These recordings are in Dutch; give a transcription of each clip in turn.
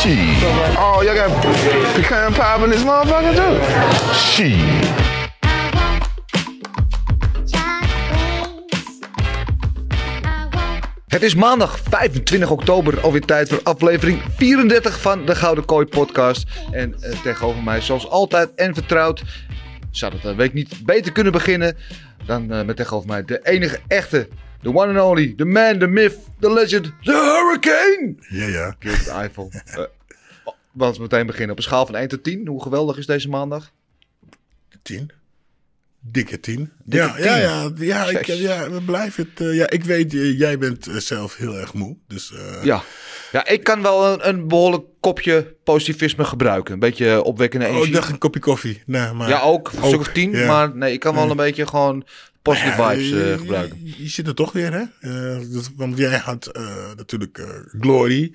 Shit. Oh, y'all got pecan pie in this motherfucker too? Shit. Het is maandag 25 oktober, alweer tijd voor aflevering 34 van de Gouden Kooi podcast. En eh, tegenover mij, zoals altijd en vertrouwd, zou het een week niet beter kunnen beginnen dan eh, met tegenover mij de enige echte, the one and only, the man, the myth, the legend, the hurricane. Ja, ja. Gilbert Eiffel. Uh, laten we meteen beginnen. Op een schaal van 1 tot 10, hoe geweldig is deze maandag? Tien. Dikke tien. Dikke ja, tien. ja, ja, ja, ik, ja, we blijven het. eh, ja, ik weet, eh, jij bent eh, zelf heel erg moe. Dus Ja. Ja, ik kan wel een, een behoorlijk kopje positivisme gebruiken. Een beetje opwekkende Oh, energie. ik dacht een kopje koffie. Nee, maar Ja, ook. Een stuk of tien. ja. Maar nee, ik kan wel een beetje gewoon positive Ja, vibes gebruiken. Je, je zit er toch weer, hè? Want jij had natuurlijk Glory.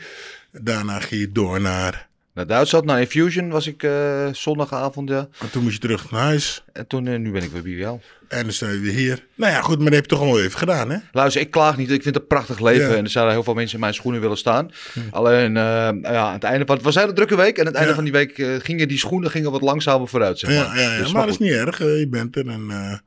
Daarna ging je door naar. Naar Duitsland, naar Infusion was ik eh, zondagavond, ja. En toen moest je terug naar huis. En toen, eh, nu ben ik weer bij jou. En dan zijn we weer hier. Nou ja, goed, maar dat heb je toch al even gedaan, hè? Luister, ik klaag niet. Ik vind het een prachtig leven. Ja. En er zouden heel veel mensen in mijn schoenen willen staan. Alleen, eh, ja, aan het einde van... Het was een hele drukke week. En aan het einde Ja. van die week gingen die schoenen gingen wat langzamer vooruit, zeg maar. Ja, ja, ja. Dus, maar dat is niet erg. je bent er en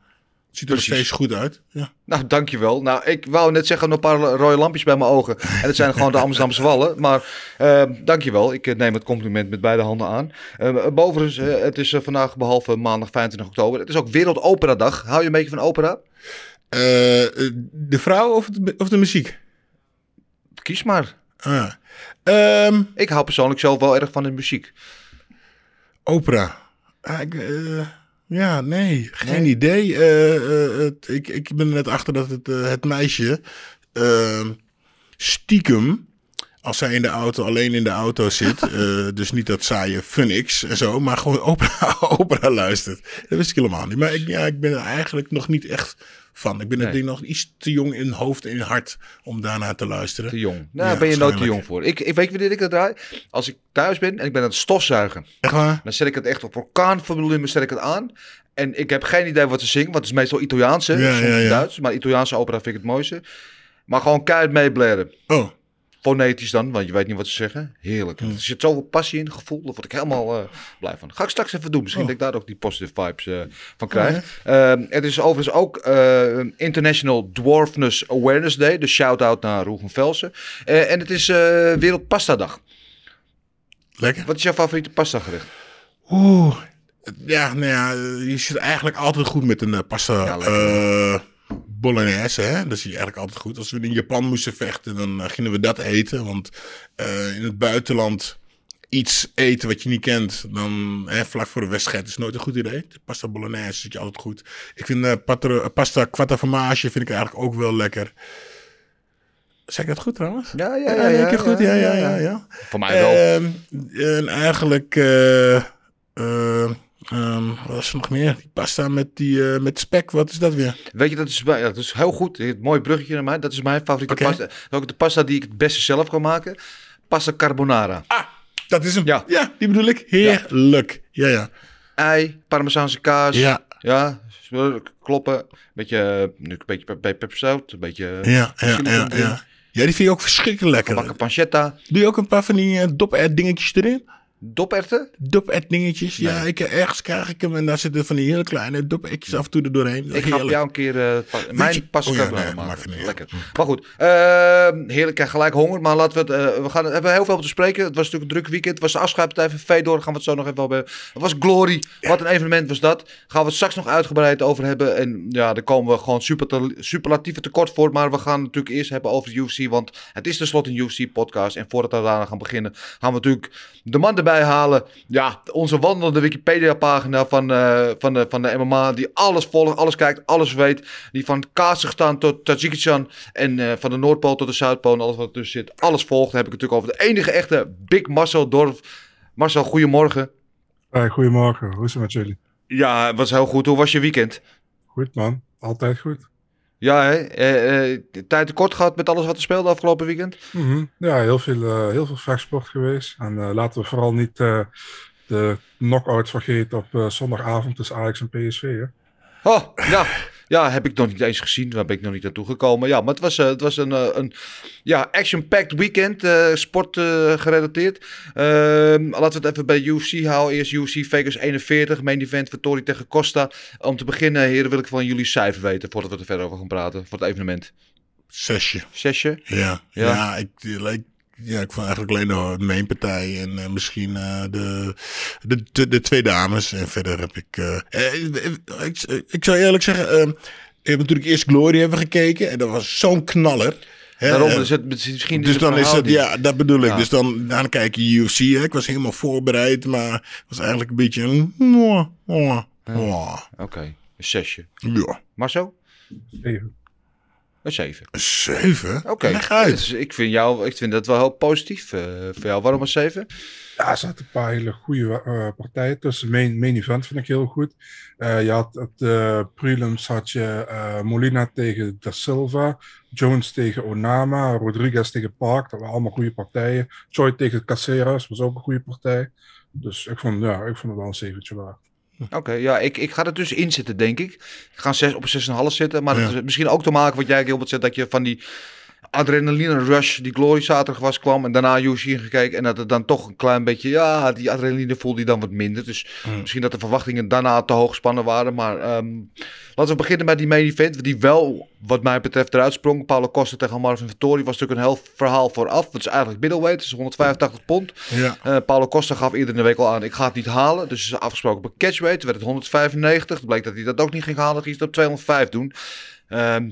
ziet er Precies. steeds goed uit. Ja. Nou, dankjewel. Nou, ik wou net zeggen, een paar rode lampjes bij mijn ogen. En het zijn gewoon de Amsterdamse wallen. Maar eh dankjewel. Ik eh, neem het compliment met beide handen aan. Uh, bovendien, eh, het is vandaag behalve maandag 25 oktober. Het is ook Wereldopera-dag. Hou je een beetje van opera? De vrouw of, het- of de muziek? Kies maar. Ah. Ehm, Ik hou persoonlijk zelf wel erg van de muziek. opera. Ah, ik, ja, nee, geen idee. Eh, eh, het, ik, ik ben er net achter dat het, eh, het meisje ehm, stiekem, als zij in de auto alleen in de auto zit, dus niet dat saaie Funix en zo, maar gewoon opera, opera luistert. Dat wist ik helemaal niet. Maar ik, ja, ik ben er eigenlijk nog niet echt van. Ik ben Nee. denk ik nog iets te jong in hoofd en in hart om daarnaar te luisteren. Te jong. Nou, Ja, ben je nooit te jong voor. Ik, ik weet wanneer ik dat draai. Als ik thuis ben en ik ben aan het stofzuigen. Echt waar? Dan zet ik het echt op orkaanvolume zet ik het aan. En ik heb geen idee wat ze zingen, want het is meestal Italiaanse, Ja, soms ja, ja. Duits. Maar Italiaanse opera vind ik het mooiste. Maar gewoon keihard meeblaren. Oh, Fonetisch dan, want je weet niet wat ze zeggen. Heerlijk. Er zit zoveel passie in, gevoel. Daar word ik helemaal eh, blij van. Ga ik straks even doen. Misschien Oh. dat ik daar ook die positive vibes eh, van krijg. Ehm, het is overigens ook eh, International Dwarfness Awareness Day. Dus shout-out naar Roel van Velsen. En het is eh Wereld Pasta Dag. lekker. Wat is jouw favoriete pasta gerecht? Oeh. Ja, nou ja, je zit eigenlijk altijd goed met een pasta Ja, bolognese. Hè? Dat zie je eigenlijk altijd goed. Als we in Japan moesten vechten, dan eh, gingen we dat eten. Want eh, in het buitenland iets eten wat je niet kent, dan hè, vlak voor de wedstrijd is nooit een goed idee. De pasta bolognese zit je altijd goed. Ik vind eh, patro- pasta quattro formage vind ik eigenlijk ook wel lekker. Zeg ik dat goed trouwens? Ja, ja, Ja, ja, ja, goed. Ja, ja, ja, ja. Voor mij wel. Ehm, en eigenlijk, eh, eh, ehm, wat er nog meer? Die pasta met, die, eh, met spek, wat is dat weer? Weet je, dat is, ja, dat is heel goed. Het mooi bruggetje naar mij. Dat is mijn favoriete pasta. Dat is ook de pasta die ik het beste zelf kan maken. Pasta carbonara. Ah, dat is hem. Ja. Ja, die bedoel ik. Heerlijk. Ja, ja. Ei, parmezaanse kaas. Ja. Ja, kloppen. Beetje, nu een beetje pe- pe- pepperzout. Een beetje Ja, ja, ja, ja. Ja, die vind je ook verschrikkelijk lekker. Gebakken pancetta. Doe je ook een paar van die uh, dop dingetjes erin? Doperwten. dop dingetjes. Ja, ik, ergens krijg ik hem en daar zitten van die hele kleine dop af en toe er doorheen. Ik ga Heerlijk. jou een keer eh, pa- mijn pasta oh ja, nee, maken. het Lekker. Maar goed, eh, heerlijk. Krijg gelijk honger. Maar laten we het, eh, we gaan we hebben heel veel te spreken. Het was natuurlijk een druk weekend. Het was de afscheidpartij van Feyenoord. Daar gaan we het zo nog even over hebben. Het was Glory. Wat een evenement was dat. Gaan we het straks nog uitgebreid over hebben. En ja, daar komen we gewoon super superlatieve tekort voor. Maar we gaan natuurlijk eerst hebben over de UFC. Want het is tenslotte een UFC podcast. En voordat we daarna gaan beginnen, gaan we natuurlijk de man erbij erbij halen. Ja, onze wandelende Wikipedia-pagina van, eh, van, de, van de MMA. Die alles volgt, alles kijkt, alles weet. Die van Kazachstan tot Tajikistan. En eh, van de Noordpool tot de Zuidpool. En alles wat ertussen zit. Alles volgt. Dan heb ik het natuurlijk over de enige echte Big Marcel Dorf. Marcel, goedemorgen. Hey, goedemorgen, hoe is het met jullie? Ja, het was heel goed. Hoe was je weekend? Goed man, altijd goed. Ja, hè? Eh, eh, tijd tekort gehad met alles wat er speelde afgelopen weekend? Mhm. Ja, heel veel, eh, heel veel vechtsport geweest. En eh, laten we vooral niet eh, de knockouts vergeten op zondagavond tussen Ajax en PSV. Hè? Oh, ja. Ja, heb ik nog niet eens gezien. Daar ben ik nog niet naartoe gekomen. Ja, maar het was, eh, het was een, eh, een ja, action-packed weekend. eh, sport gerelateerd. Ehm, laten we het even bij UFC houden. Eerst UFC Vegas 41. Main event Vittori tegen Costa. Om te beginnen, heren, wil ik van jullie cijfer weten. Voordat we er verder over gaan praten. Voor het evenement. Zesje. Zesje? Ja, Ja. ja. ik, ik, ja, ik vond eigenlijk alleen de mainpartij en eh, misschien eh, de, de, de, de twee dames. En verder heb ik... eh, eh, ik, ik zou eerlijk zeggen, eh, ik heb natuurlijk eerst Glory hebben gekeken. En dat was zo'n knaller. Hè, Daarom eh, is het misschien... dus dan is het, ja, dat bedoel ik. Ja. Dus dan, dan kijk je UFC. Hè. Ik was helemaal voorbereid, maar het was eigenlijk een beetje een... Oké, een zesje. Ja, Marzo? Even. Een zeven. een zeven? Oké, Leg uit. Dus ik vind jou, ik vind dat wel heel positief eh, voor jou. Waarom een zeven? Ja, er zaten een paar hele goede eh, partijen tussen. Main, main event vind ik heel goed. Eh, je had het eh, prelims had je Molina tegen Da Silva, Jones tegen Onama, Rodriguez tegen Park. Dat waren allemaal goede partijen. Choi tegen Caceres was ook een goede partij. Dus ik vond, ja, ik vond het wel een zeventje waard. Oké, ja, ik, ik ga er dus in zitten, denk ik. Ik ga zes, op een 6,5 zitten. Maar dat is misschien ook te maken wat jij, Gilbert, zegt. Dat je van die adrenaline rush die Glory zaterdag was kwam. En daarna UFC gekeken. En dat het dan toch een klein beetje, ja, die adrenaline voelde je dan wat minder. Dus misschien dat de verwachtingen daarna te hoog gespannen waren. Maar ehm, laten we beginnen met die main event. Die wel, wat mij betreft, eruit sprong. Paulo Costa tegen Marvin Vittori was natuurlijk een heel verhaal vooraf. Dat is eigenlijk middleweight. Is 185 pond. Ja. Eh Paulo Costa gaf eerder in de week al aan, ik ga het niet halen. Dus is afgesproken op een catchweight. Werd het 195. Het bleek dat hij dat ook niet ging halen. Ging hij het op 205 doen. Ehm,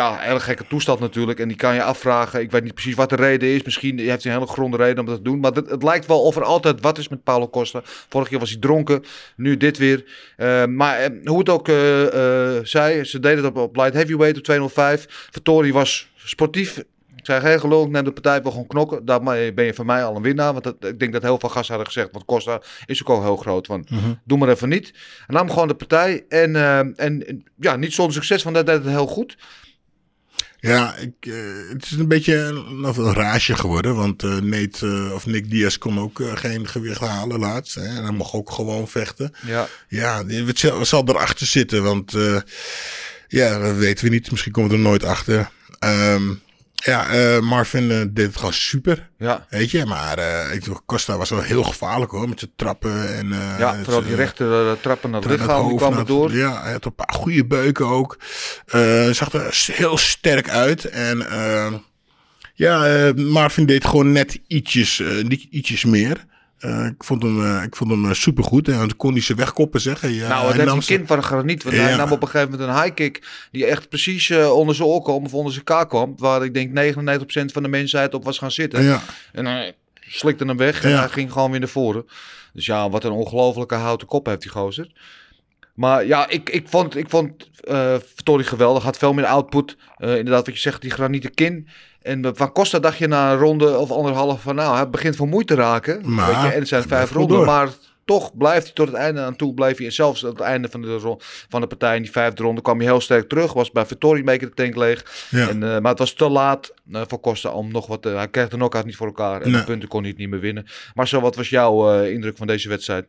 ja, hele gekke toestand natuurlijk. En die kan je afvragen. Ik weet niet precies wat de reden is. Misschien heeft hij een hele gronde reden om dat te doen. Maar het, het lijkt wel of er altijd wat is met Paulo Costa. Vorige keer was hij dronken. Nu dit weer. Eh, maar eh, hoe het ook eh, zij. Ze deden het op, op light heavyweight op 205. Vittori was sportief. Ik zei geen gelul, ik neem de partij wel gewoon knokken. Daarmee ben je van mij al een winnaar. Want dat, ik denk dat heel veel gasten hadden gezegd. Want Costa is ook al heel groot. Van, Doe maar even niet. Hij nam gewoon de partij. En, en ja, niet zonder succes. Want dat deed het heel goed. Ja, ik, eh, het is een beetje een, een raasje geworden. Want eh Nate, eh, of Nick Diaz kon ook geen gewicht halen laatst. Hè, en hij mocht ook gewoon vechten. Ja. Ja, wat zal, zal erachter zitten? Want ja, dat weten we niet. Misschien komen we er nooit achter. Ehm, ja, eh, Marvin eh, deed het gewoon super. Ja. Weet je, maar eh ik dacht, Costa was wel heel gevaarlijk hoor. Met zijn trappen en... Ja, vooral die rechter trappen naar het lichaam, die kwam door. Ja, hij had een paar goede beuken ook. Zag er heel sterk uit. En ja, Marvin deed gewoon net ietsjes, ietsjes meer. Eh, ik vond hem, eh, ik vond hem eh, supergoed. En dan kon hij ze wegkoppen zeggen. Ja, nou, het nam een ze- kind van graniet. Want hij nam op een gegeven moment een high kick. Die echt precies onder zijn oor kwam. Of onder zijn kaak kwam. Waar ik denk 99% van de mensheid op was gaan zitten. Ja, En hij slikte hem weg. En hij ging gewoon weer naar voren. Dus ja, wat een ongelofelijke houten kop heeft die gozer. Maar ja, ik, ik vond, ik vond Vittori geweldig. Had veel meer output. Eh, inderdaad, wat je zegt, die granieten kin. En van Costa dacht je na een ronde of anderhalf van... Nou, hij begint vermoeid te raken. Maar weet je, en het zijn vijf blijft ronden. door. Maar toch blijft hij tot het einde aan toe. Bleef hij, en zelfs aan het einde van de, van de partij in die vijfde ronde kwam hij heel sterk terug. Was bij Vittori een beetje de tank leeg. ja. En, eh, maar het was te laat voor Costa om nog wat... te- hij kreeg de knockout niet voor elkaar. En Nee. de punten kon hij het niet meer winnen. Maar zo, wat was jouw indruk van deze wedstrijd?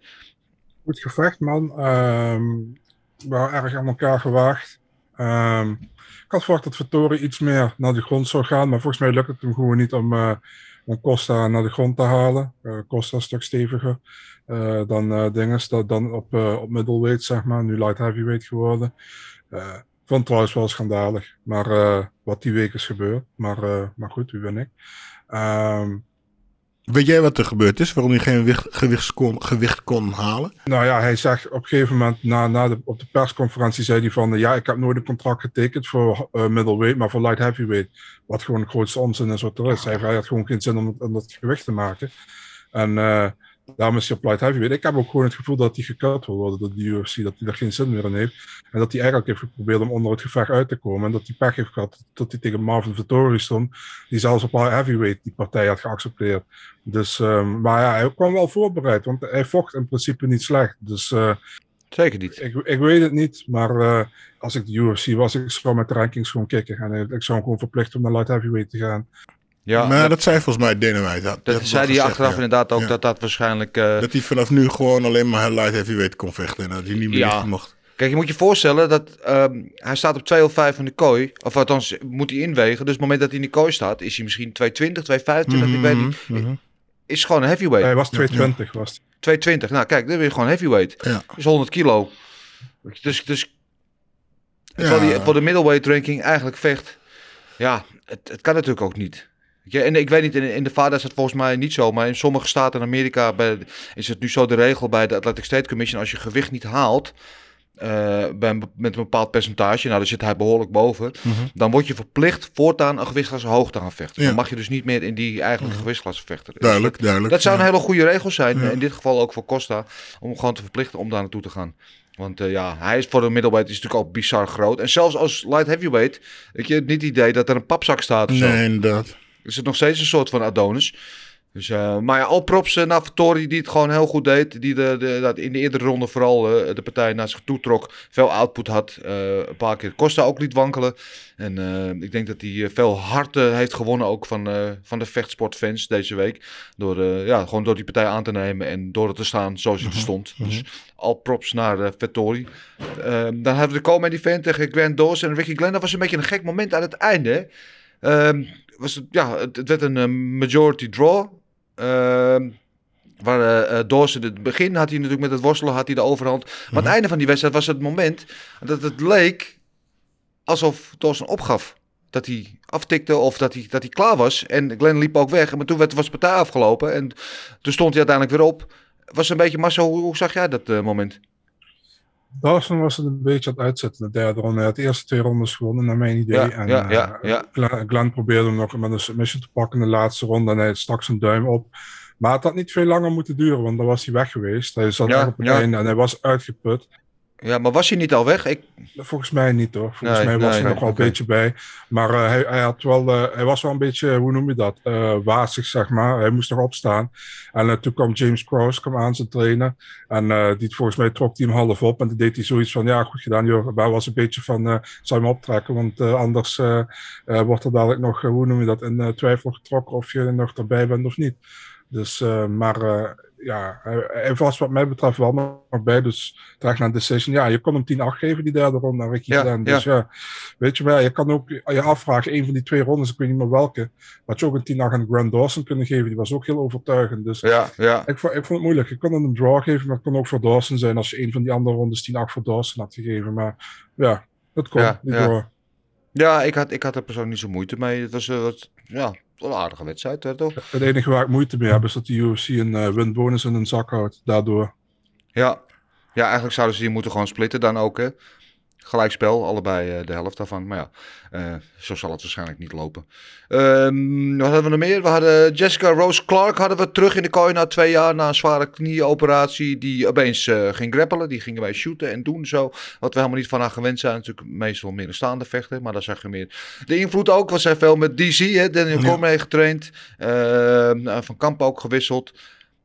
Goed gevecht, man. Ehm wel erg aan elkaar gewaagd. Ehm, ik had verwacht dat Vittori iets meer naar de grond zou gaan, maar volgens mij lukt het hem gewoon niet om, om Costa naar de grond te halen. Eh, Costa een stuk steviger eh, dan Dinges, dat dan op, op middleweight, zeg maar, nu light heavyweight geworden. Ik vond trouwens wel schandalig, maar wat die week is gebeurd. Maar, maar goed, wie ben ik? Ehm, Weet jij wat er gebeurd is? Waarom hij geen gewicht, gewicht, kon, gewicht kon halen? Nou ja, hij zegt op een gegeven moment na, na de, op de persconferentie zei hij van ja, ik heb nooit een contract getekend voor eh, middleweight, maar voor light heavyweight. Wat gewoon de grootste onzin is wat er is. Hij, hij had gewoon geen zin om, om dat gewicht te maken. En eh, Daarom is hij op light heavyweight. Ik heb ook gewoon het gevoel dat hij gekut wil worden door de UFC. Dat hij er geen zin meer in heeft. En dat hij eigenlijk heeft geprobeerd om onder het gevecht uit te komen. En dat hij pech heeft gehad tot hij tegen Marvin Vettori stond. Die zelfs op light heavyweight die partij had geaccepteerd. Dus, ehm, maar ja, hij kwam wel voorbereid. Want hij vocht in principe niet slecht. Dus eh, Zeker niet. ik, ik weet het niet. Maar eh, als ik de UFC was, ik zou met de rankings gewoon kicken. En ik zou hem gewoon verplichten om naar light heavyweight te gaan. Ja, maar dat, dat zei volgens mij Dana White. Dat, dat dat zei hij achteraf ja. inderdaad ook Ja. dat dat waarschijnlijk... eh, Dat hij vanaf nu gewoon alleen maar light heavyweight kon vechten. En dat hij niet meer Ja. mocht. Kijk, je moet je voorstellen dat ehm, hij staat op 205 in de kooi. Of althans, moet hij inwegen. Dus op het moment dat hij in de kooi staat, is hij misschien 220, 225, ik weet niet. Mhm, mhm. Is gewoon een heavyweight. Hij was 220. Was het. 220. Nou, kijk, dan ben je gewoon heavyweight. Ja. is 100 kilo. Dus, dus terwijl hij voor de middleweight ranking eigenlijk vecht. Ja, het, het kan natuurlijk ook niet. Je, en ik weet niet, in, in de VADA is het volgens mij niet zo. Maar in sommige staten in Amerika bij, is het nu zo de regel bij de Athletic State Commission. Als je gewicht niet haalt, eh, bij met een bepaald percentage, nou daar zit hij behoorlijk boven. Dan word je verplicht voortaan een gewichtsklasse hoog te gaan vechten. Ja. Dan mag je dus niet meer in die eigenlijke gewichtsklasse vechten. Dus Duidelijk, duidelijk. dat zou een ja. hele goede regel zijn. Ja. In dit geval ook voor Costa. Om gewoon te verplichten om daar naartoe te gaan. Want eh, ja, hij is voor de middleweight is natuurlijk ook bizar groot. En zelfs als light heavyweight, weet je, niet het idee dat er een papzak staat of zo. Nee, inderdaad. Is het nog steeds een soort van Adonis. Dus, eh, maar ja, al props eh, naar Vittori die het gewoon heel goed deed. Die de, de, dat in de eerdere ronde vooral eh, de partij naar zich toe trok. Veel output had. een paar keer Costa ook liet wankelen. En ik denk dat hij veel harten heeft gewonnen ook van, van de vechtsportfans deze week. Door, ja, gewoon door die partij aan te nemen en door het te staan zoals het er stond. Dus al props naar Vettori. Ehm, dan hadden we de co-main event tegen Grant Dawson en Ricky Glenn. Dat was een beetje een gek moment aan het einde. hè. Was het, ja, het, het werd een eh, majority draw. Ehm, waar eh, Dawson, het begin had hij natuurlijk met het worstelen had hij de overhand. Maar aan het einde van die wedstrijd was het moment dat het leek alsof Dawson opgaf. Dat hij aftikte of dat hij, dat hij klaar was. En Glenn liep ook weg. Maar toen werd, was de partij afgelopen. En toen stond hij uiteindelijk weer op. Was een beetje Marcel, hoe, hoe zag jij dat eh, moment? Dawson was het een beetje aan het uitzetten. De derde ronde. Hij had de eerste twee rondes gewonnen, naar mijn idee. Ja, en, ja, eh, ja, ja. Glenn, Glenn probeerde hem nog met een submission te pakken in de laatste ronde. En hij stak zijn duim op. Maar het had niet veel langer moeten duren, want dan was hij weg geweest. Hij zat op het einde en hij was uitgeput. Ja, maar was hij niet al weg? Ik, Volgens mij niet hoor. Volgens Nee, mij was nee, hij nee, nog wel een beetje bij. Maar eh, hij, hij, had wel, eh, hij was wel een beetje, hoe noem je dat, eh wazig zeg maar. Hij moest nog opstaan. En eh, toen kwam James Cross kwam aan zijn trainer. En eh, die volgens mij trok hij hem half op. En toen deed hij zoiets van, ja goed gedaan joh. Hij was een beetje van, eh zou je hem optrekken. Want eh, anders eh, eh, wordt er dadelijk nog, eh, hoe noem je dat, in eh, twijfel getrokken of je er nog erbij bent of niet. Dus, eh, maar eh, ja, hij, hij was wat mij betreft wel nog bij. Dus draag naar een decision. Ja, je kon hem 10-8 geven, die derde ronde aan Ricky Ja, Glenn. Dus ja. weet je wel, je kan ook je afvragen, een van die twee rondes, ik weet niet meer welke, had je ook een 10-8 aan Grant Dawson kunnen geven. Die was ook heel overtuigend. Dus ja, ja. ik, vond, ik vond het moeilijk. Je kon hem een draw geven, maar het kon ook voor Dawson zijn als je een van die andere rondes 10-8 voor Dawson had gegeven. Maar ja, het kon, Ja, die ja. draw. Ja, ik had, ik had er persoonlijk niet zo moeite mee. Het was, eh, wat, ja, een aardige wedstrijd, hè, toch? Het enige waar ik moeite mee heb, is dat de UFC een eh winbonus in een zak houdt. Daardoor. Ja. ja, eigenlijk zouden ze die moeten gewoon splitten dan ook, hè. Gelijkspel, allebei eh, de helft daarvan. Maar ja, eh, zo zal het waarschijnlijk niet lopen. Ehm, wat hadden we nog meer? We hadden Jessica Rose Clark hadden we terug in de kooi na twee jaar na een zware knieoperatie. Die opeens eh, ging grappelen. Die gingen wij shooten en doen zo. Wat we helemaal niet van haar gewend zijn. Natuurlijk meestal meer een staande vechter. Maar daar zag je meer de invloed ook. Want zij veel met DC, hè, Daniel Ja. Cormier getraind. Ehm, van Kamp ook gewisseld.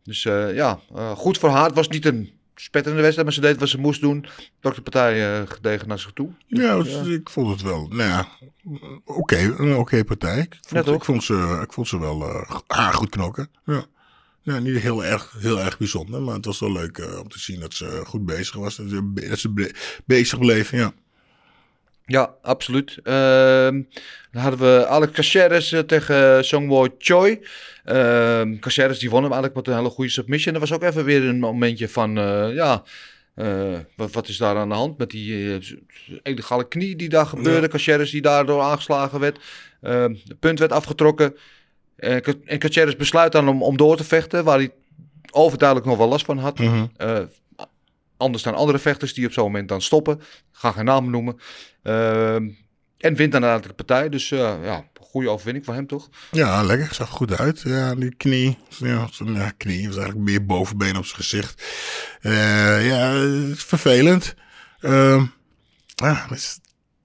Dus ja, goed voor haar. Het was niet een spetterende wedstrijd, maar ze deed wat ze moest doen. Trok de partij eh, gedegen naar zich toe. Ja, dus ik vond het wel. Nou ja, oké, een oké partij. Ik vond, ik, vond ze, ik vond ze wel eh, ah, goed knokken. Ja. Ja, niet heel erg, heel erg bijzonder, maar het was wel leuk eh, om te zien dat ze goed bezig was. Dat ze, be- dat ze be- bezig bleven, ja. Ja, absoluut. Ehm, dan hadden we Alex Caceres eh, tegen Songwo Choi. Ehm Caceres die won hem eigenlijk met een hele goede submission. Er was ook even weer een momentje van, eh, ja, eh, wat, wat is daar aan de hand met die eh, illegale knie die daar gebeurde. Caceres die daardoor aangeslagen werd. Ehm het punt werd afgetrokken. En Ca- En Caceres besluit dan om, om door te vechten, waar hij overduidelijk nog wel last van had. Mhm. Eh, anders dan andere vechters die op zo'n moment dan stoppen. Ga geen namen noemen. Ehm, en wint dan de partij. Dus eh, ja, goed goede overwinning voor hem, toch? Ja, lekker. Zag goed uit. Ja, die knie. Ja, ja, knie was eigenlijk meer bovenbeen op zijn gezicht. Eh, ja, vervelend. Ehm ja, maar is-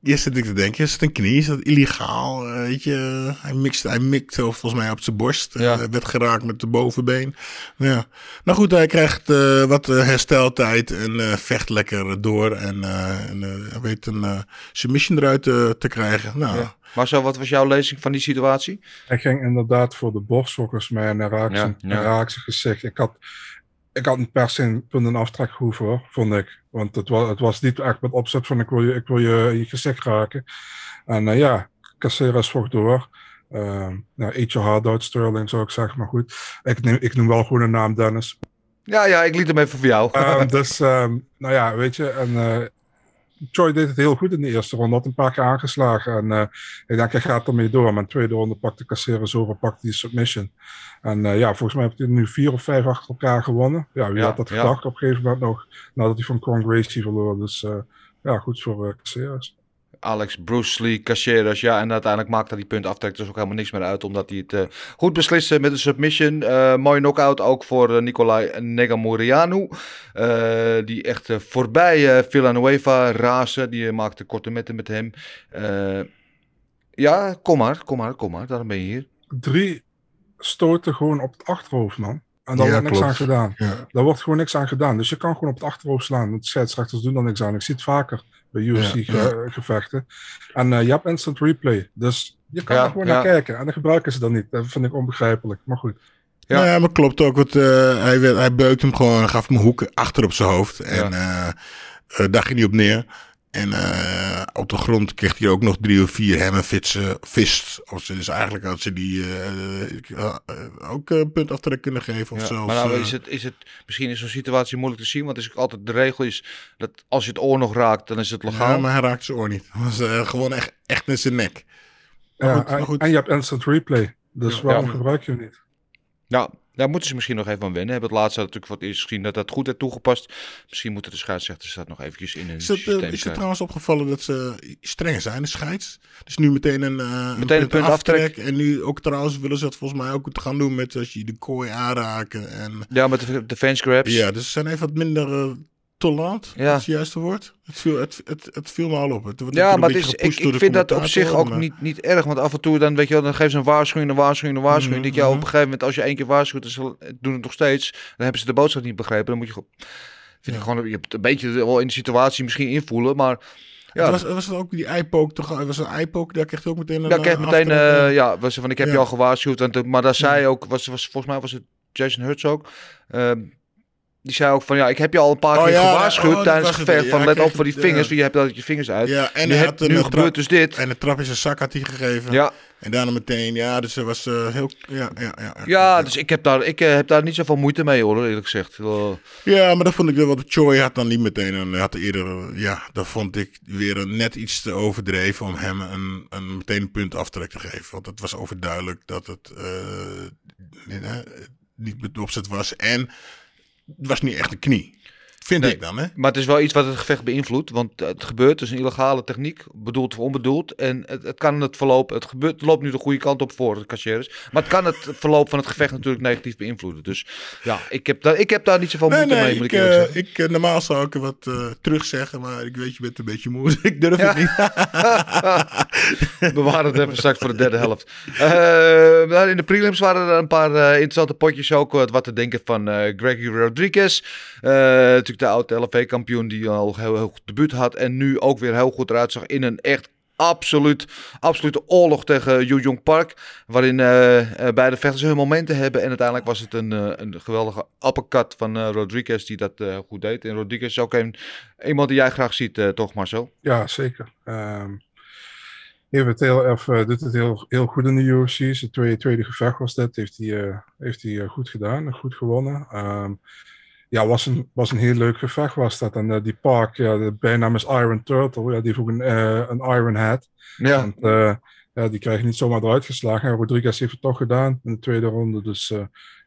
Eerst zit ik te denken, is het een knie? Is dat illegaal? Eh, weet je, hij mixt, hij mikt eh, volgens mij op zijn borst. Ja. Eh, werd geraakt met de bovenbeen. Ja. Nou goed, hij krijgt eh, wat hersteltijd en eh, vecht lekker door. En, eh, en eh, hij weet een eh, submission eruit te krijgen. Nou, Ja. Marcel, wat was jouw lezing van die situatie? Hij ging inderdaad voor de borst volgens mij en hij raakte Ja, zijn, ja. hij raakte zijn gezicht. Ik had, ik had niet per se een punt en aftrek hoeven hoor, vond ik. Want het was, het was niet echt met opzet van ik wil je, ik wil je, je gezicht raken. En eh, ja, Caceres vocht door. Ehm nou, eet je hard uit, Sterling zou ik zeggen, maar goed. Ik, neem, ik noem wel gewoon een naam Dennis. Ja, ja, ik liet hem even voor jou. Ehm, dus, ehm, nou ja, weet je, en Choi deed het heel goed in de eerste ronde, had een paar keer aangeslagen. En eh, ik denk, hij gaat ermee door. Maar in de tweede ronde pakte Caceres over, pakte die submission. En eh, ja, volgens mij heeft hij nu vier of vijf achter elkaar gewonnen. Ja, wie Ja, had dat ja. gedacht op een gegeven moment nog, nadat hij van Con Gracie verloor. Dus eh, ja, goed voor uh, Caceres. Alex Bruce Lee, Caceres, ja, en uiteindelijk maakte hij die punt aftrek dus ook helemaal niks meer uit, omdat hij het eh, goed besliste met een submission. Eh mooie knockout ook voor eh, Nicolai Negamurianu, eh, die echt eh, voorbij eh, Villanueva raasde, die eh, maakte korte metten met hem. Eh, ja, kom maar, kom maar, kom maar, daarom ben je hier. Drie stoten gewoon op het achterhoofd, man. En daar Ja, wordt niks klopt. aan gedaan. ja. Daar wordt gewoon niks aan gedaan. Dus je kan gewoon op het achterhoofd slaan. De scheidsrechters doen daar niks aan. Ik zie het vaker bij Ja, UFC-gevechten. En eh, je hebt instant replay. Dus je kan Ja, er gewoon ja. naar kijken. En dan gebruiken ze dat niet. Dat vind ik onbegrijpelijk. Maar goed. Ja. Ja, maar klopt ook. Want, eh, hij, werd- hij beukte hem gewoon, gaf hem een hoek achter op zijn hoofd. En eh, eh, daar ging hij op neer. En eh, de grond kreeg hij ook nog drie of vier hammerfitsen, fist. Of ze, dus eigenlijk had ze die eh, eh, eh, ook een punt aftrek kunnen geven. Of Ja, zelfs, maar nou is het, is het misschien in zo'n situatie moeilijk te zien, want het is ook altijd de regel is dat als je het oor nog raakt, dan is het legaal. ja, maar hij raakte zijn oor niet. Het was gewoon echt, echt in zijn nek. Maar Ja, goed, maar en, goed. en je hebt instant replay. Dus Ja. waarom Ja. gebruik je hem niet? Ja, daar moeten ze misschien nog even aan wennen. Hebben het laatste natuurlijk het eerst gezien dat dat goed werd toegepast. Misschien moeten de scheidsrechters dat nog eventjes in hun Is het, eh, systeem is het krijgen. trouwens opgevallen dat ze strenger zijn, de scheids? Dus nu meteen een, eh, Meteen een punt aftrek. En nu ook trouwens willen ze het volgens mij ook gaan doen met als je de kooi aanraken. En, Ja, met de defense grabs. ja, dus ze zijn even wat minder eh tolerant, Ja. dat is het juiste woord. Het viel, het, het, het viel me al op. Het Ja, maar het is, ik, ik vind dat op zich ook maar- niet, niet erg. Want af en toe dan, weet je wel, dan geven ze een waarschuwing, een waarschuwing, een waarschuwing. Denk je, oh, op mhm. een gegeven moment, als je één keer waarschuwt, dan doen het nog steeds. Dan hebben ze de boodschap niet begrepen. Dan moet je gewoon, vind ik gewoon, je hebt een beetje wel in de situatie misschien invoelen. Maar ja, Het was, was het ook die eyepoke toch? Het was een eyepoke, daar kreeg je ook meteen een heb eh, meteen, aftrek, eh, ja, was ze van ik heb Ja. je al gewaarschuwd. En, toen- maar daar zei Ja. ook, was, was, volgens mij was het Jason Hurts ook. ehm, die zei ook van ja, ik heb je al een paar Oh keer ja, gewaarschuwd oh, dat tijdens het gevecht. Ja, van let op voor die het, vingers, want je hebt altijd je vingers uit. Ja, en nu heb- nu eh, gebeurt trap- dus dit. En de trap is een zak had hij gegeven. Ja, En daarna meteen, ja, dus er was eh, heel... Ja, ja, ja, ja, dus ik heb daar, ik eh, heb daar niet zoveel moeite mee hoor, eerlijk gezegd. Ja, maar dat vond ik wel wat. Choi had dan niet meteen een. Had eerder. eh, Ja, dat vond ik weer een, net iets te overdreven om hem een, een meteen een punt aftrek te geven. Want het was overduidelijk dat het eh, niet, niet met opzet was. En was niet echt een knie. Vind Nee. ik dan, hè? Maar het is wel iets wat het gevecht beïnvloedt. Want het gebeurt, het is een illegale techniek, bedoeld of onbedoeld. En het, het kan het verloop, het, gebeurt, het loopt nu de goede kant op voor de cashiers. Maar het kan het verloop van het gevecht natuurlijk negatief beïnvloeden. Dus ja, ik heb daar, ik heb daar niet zoveel Nee, moeite mee, moet ik ik, eerlijk eh, zeggen. ik, eh, normaal zou ik er wat eh, terug zeggen, maar ik weet, je bent een beetje moe. ik durf Ja. het niet. Bewaar het even straks voor de derde helft. Nou, in de prelims waren er een paar interessante potjes ook. Wat, te denken van Gregory Rodriguez. De oude LFV-kampioen die al heel, goed debuut had. En nu ook weer heel goed eruit zag in een echt absoluut, absolute oorlog tegen Yu Jong Park. Waarin eh, eh, beide vechters hun momenten hebben. En uiteindelijk was het een, eh, een geweldige uppercut van Rodriguez die dat goed deed. En Rodriguez is ook een, iemand die jij graag ziet, toch Marcel? Ja, zeker. Ehm heeft heel, of, doet het heel, heel goed in de UFC. Zijn tweede, tweede gevecht was dit. Heeft hij, heeft hij goed gedaan goed gewonnen. Ehm, ja, was een, was een heel leuk gevecht was dat. En eh, die Park, ja, de bijnaam is Iron Turtle. Ja, die ook een, eh, een Iron Head. Ja, Want, eh, ja, die krijg je niet zomaar eruit geslagen. En Rodriguez heeft het toch gedaan in de tweede ronde. Dus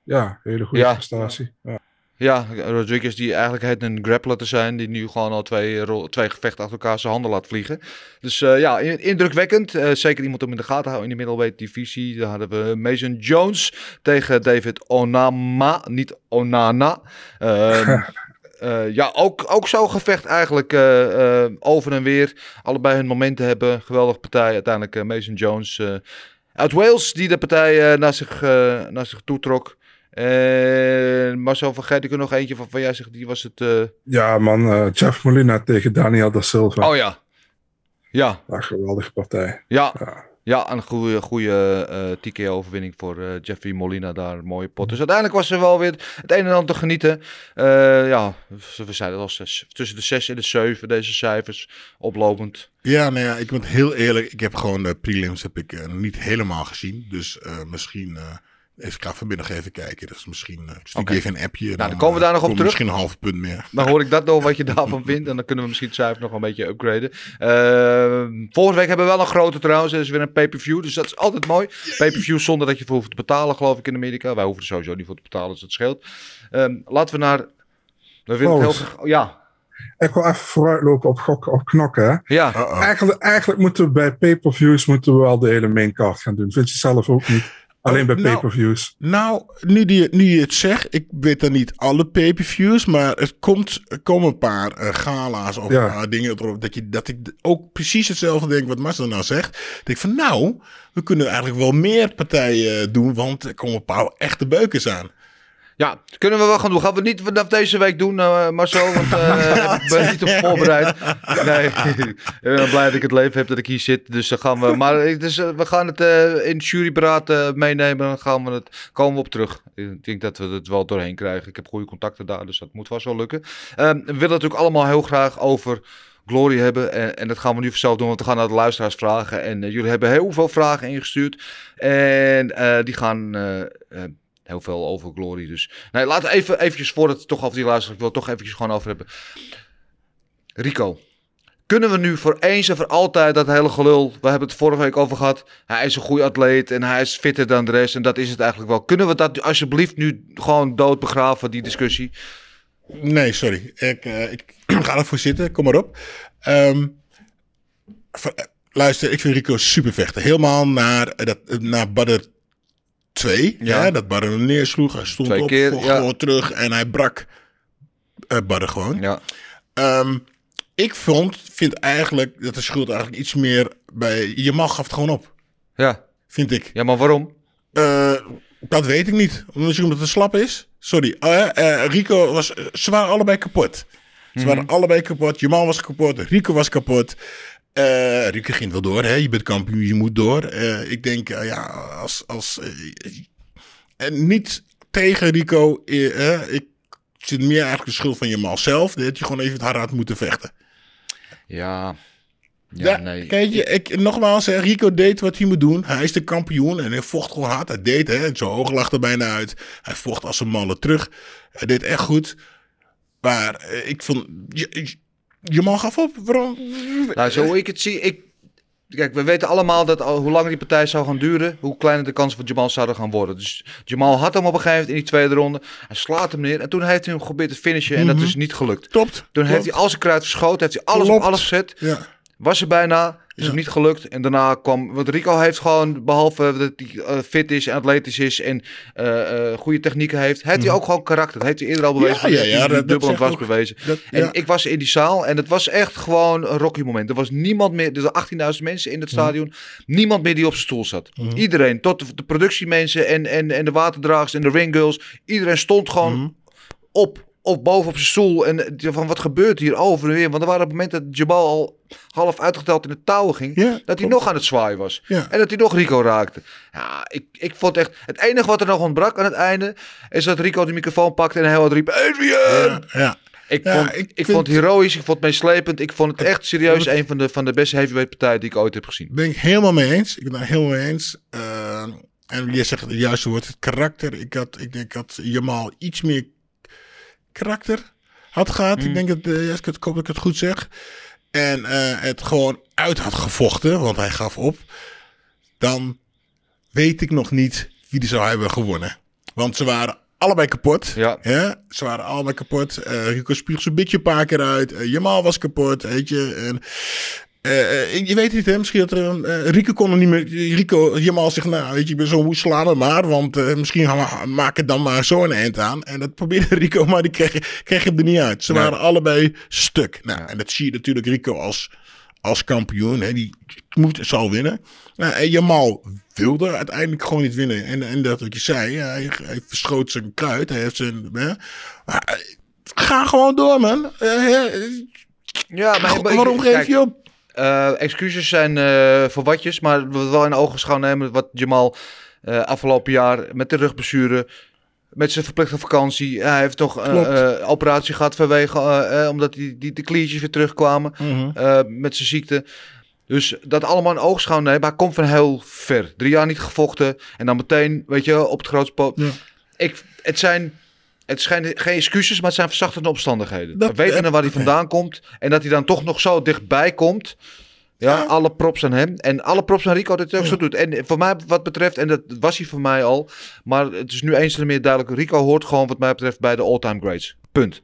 ja, hele goede Ja. prestatie. Ja. Ja, Rodriguez die eigenlijk heet een grappler te zijn. Die nu gewoon al twee, twee gevechten achter elkaar zijn handen laat vliegen. Dus eh, ja, in- indrukwekkend. Eh, zeker iemand om in de gaten te houden in de middleweight divisie. Daar hadden we Mason Jones tegen David Onama. Niet Onana. Ehm, eh, ja, ook, ook zo'n gevecht eigenlijk over en weer. Allebei hun momenten hebben. Geweldige partij. Uiteindelijk Mason Jones uit Wales die de partij naar, zich, naar zich toetrok. En Marcel, vergeet ik er nog eentje van, van jij zegt, die was het... eh, Ja, man. eh, Jeff Molina tegen Daniel da Silva. Oh ja. Ja, Ja, geweldige partij. ja. Ja. Ja, een goede, goede eh TKO-overwinning voor eh, Jeffrey Molina daar. Een mooie pot. Dus uiteindelijk was er wel weer het een en ander te genieten. Eh, ja, we zeiden al zes, tussen de 6 en de 7 deze cijfers oplopend. Ja, nou ja, ik ben heel eerlijk. Ik heb gewoon de prelims heb ik, eh, niet helemaal gezien. Dus eh, misschien... eh even, ik ga vanmiddag even kijken. Dus misschien uh, stuur ik Oké. even een appje. dan komen we daar nog op terug. Misschien een half punt meer. Dan hoor ik dat nog wat je daarvan vindt. En dan kunnen we misschien het cijfer nog een beetje upgraden. Eh, volgende week hebben we wel een grote trouwens. Er is weer een pay-per-view. Dus dat is altijd mooi. Pay-per-view zonder dat je voor hoeft te betalen, geloof ik, in Amerika. Wij hoeven er sowieso niet voor te betalen, dus dat scheelt. Ehm, laten we naar... We willen het heel. Ja, Ik wil even vooruitlopen op gokken op knokken. Hè? ja. Eigenlijk, eigenlijk moeten we bij pay-per-views moeten we wel de hele main card gaan doen. Vind je zelf ook niet? Alleen bij nou, pay-per-views. Nou, nu, die, nu je het zegt, ik weet dan niet alle pay-per-views, maar het komt, er komen een paar eh, gala's of Ja. een paar dingen erop dat, je, dat ik ook precies hetzelfde denk wat Marcel nou zegt. Dat ik van nou, we kunnen eigenlijk wel meer partijen eh, doen, want er komen een paar echte beukers aan. Ja, kunnen we wel gaan doen. Gaan we niet vanaf deze week doen, eh Marcel? Want eh, ik ben niet op voorbereid. Nee, ik ben blij dat ik het leven heb dat ik hier zit. Dus dan gaan we. Maar is, eh, we gaan het in het juryberaad meenemen. Dan gaan we het, komen we op terug. Ik denk dat we het wel doorheen krijgen. Ik heb goede contacten daar, dus dat moet vast wel lukken. Ehm, we willen natuurlijk allemaal heel graag over Glory hebben. En, en dat gaan we nu vanzelf doen, want we gaan naar de luisteraars vragen. En jullie hebben heel veel vragen ingestuurd. En die gaan heel veel over Glory. Dus nee, we even eventjes, voordat het toch over die luisteraars, ik wil het toch eventjes gewoon over hebben. Rico, kunnen we nu voor eens en voor altijd dat hele gelul, we hebben het vorige week over gehad, hij is een goede atleet en hij is fitter dan de rest en dat is het eigenlijk wel. Kunnen we dat alsjeblieft nu gewoon dood begraven, die discussie? Nee, sorry. Ik, eh, ik ga ervoor zitten. Kom maar op. Ehm, eh, luister, ik vind Rico super vechten. Helemaal naar, dat, naar Badder 2. Ja. Dat hem neersloeg. Hij stond Twee op, keer, vocht ja. gewoon terug en hij brak Badder gewoon. Ja, Ehm, ik vond, vind eigenlijk dat de schuld eigenlijk iets meer bij... Je mag gaf het gewoon op, ja. vind ik. ja maar waarom? Eh, dat weet ik niet. Omdat, omdat het slap is. Sorry. Eh, eh, Rico was. Ze waren allebei kapot. Ze waren allebei kapot. Jamal was kapot. Rico was kapot. Eh, Rico ging wel door. Hè? Je bent kampioen, je moet door. Eh, ik denk, eh, ja, als. als en niet tegen Rico. ik zit meer eigenlijk de schuld van Jamal zelf. Dat je gewoon even het hard had moeten vechten. Ja, ja, Ja, nee. Kijk, je, ik, nogmaals, hè, Rico deed wat hij moet doen. Hij is de kampioen en hij vocht gewoon hard. Hij deed, hè, zijn oog lag er bijna uit. Hij vocht als een malle terug. Hij deed echt goed. Maar ik vond... Je, je, man gaf op. Waarom? Nou, zo ik het zie, ik... Kijk, we weten allemaal dat al, hoe langer die partij zou gaan duren, hoe kleiner de kansen van Jamal zouden gaan worden. Dus Jamal had hem op een gegeven moment in die tweede ronde. Hij slaat hem neer en toen heeft hij hem geprobeerd te finishen en dat is niet gelukt. Klopt. Toen heeft hij al zijn kruid verschoten, heeft hij alles Klopt. op alles gezet. Ja. Was er bijna, is hem niet gelukt. En daarna kwam, want Rico heeft gewoon, behalve dat hij eh, fit is en atletisch is en eh, eh, goede technieken heeft, heeft hij ook gewoon karakter. Dat heeft hij eerder al bewezen. Mhm. Ja, ja, dat dubbel en ook. bewezen. Dat- En ik was in die zaal en het was echt gewoon een Rocky moment. Er was niemand meer, er waren 18.000 mensen in het Mhm. stadion, niemand meer die op zijn stoel zat. Iedereen, tot de, de productiemensen en, en, en de waterdragers en de ringgirls, iedereen stond gewoon Mhm. op, op boven op zijn stoel. En eh, van wat gebeurt hier over en weer? Want er waren op het moment dat Jabal al half uitgeteld in de touwen ging, Ja, dat hij nog aan het zwaaien was. Ja. En dat hij nog Rico raakte. Ja, ik, ik vond echt... Het enige wat er nog ontbrak aan het einde... is dat Rico de microfoon pakte en heel hard riep... Adrian! Ja, ja. Ik, vond, ik ik, vind- vond het heroïsch, ik vond het meeslepend. Ik vond het echt serieus een van de, van de beste heavyweight partijen die ik ooit heb gezien. Ben ik helemaal mee eens. Ik ben daar helemaal mee eens. Eh, en je zegt het juiste woord, het karakter. Ik, had, ik denk dat Jamal iets meer karakter had gehad. Ik denk dat, ja, ik, het- ik hoop dat ik het goed zeg. En eh, het gewoon uit had gevochten, want hij gaf op. Dan weet ik nog niet wie die zou hebben gewonnen. Want ze waren allebei kapot. Ja. Ze waren allebei kapot. Eh, Rico spuugt zijn beetje een paar keer uit. Jamal was kapot, weet je. En, eh, eh, je weet niet, hè? Misschien dat er een. eh, Rico kon er niet meer. Rico, Jamal zegt, nou, weet je, ik ben zo moe, sla me maar. Want misschien gaan we maken dan maar zo een eind aan. En dat probeerde Rico, maar die kreeg, kreeg hem er niet uit. Ze Nee. waren allebei stuk. Nou, en dat zie je natuurlijk Rico als, als kampioen. Hè? Die moet, zal winnen. Nou, en Jamal wilde uiteindelijk gewoon niet winnen. En, en dat wat je zei, hij, hij verschoot zijn kruid. Hij heeft zijn. Hè? Maar, ga gewoon door, man. Ja, maar Waarom geef je op? Eh, excuses zijn eh, voor watjes, maar we wel in ogenschouw nemen wat Jamal eh, afgelopen jaar met de rugblessure, met zijn verplichte vakantie, hij heeft toch een operatie gehad vanwege, omdat die, die, de kliertjes weer terugkwamen Mhm. met zijn ziekte. Dus dat allemaal in oogschouw nemen, maar hij komt van heel ver. Drie jaar niet gevochten en dan meteen, weet je, op het grootste po- Ja. Ik, het zijn... Het zijn geen excuses, maar het zijn verzachtende omstandigheden. Dat- we weten eh, waar hij vandaan komt. En dat hij dan toch nog zo dichtbij komt. Ja, alle props aan hem. En alle props aan Rico dat hij het ook zo doet. En voor mij wat betreft, en dat was hij voor mij al. Maar het is nu eens en meer duidelijk. Rico hoort gewoon wat mij betreft bij de all-time greats. Punt.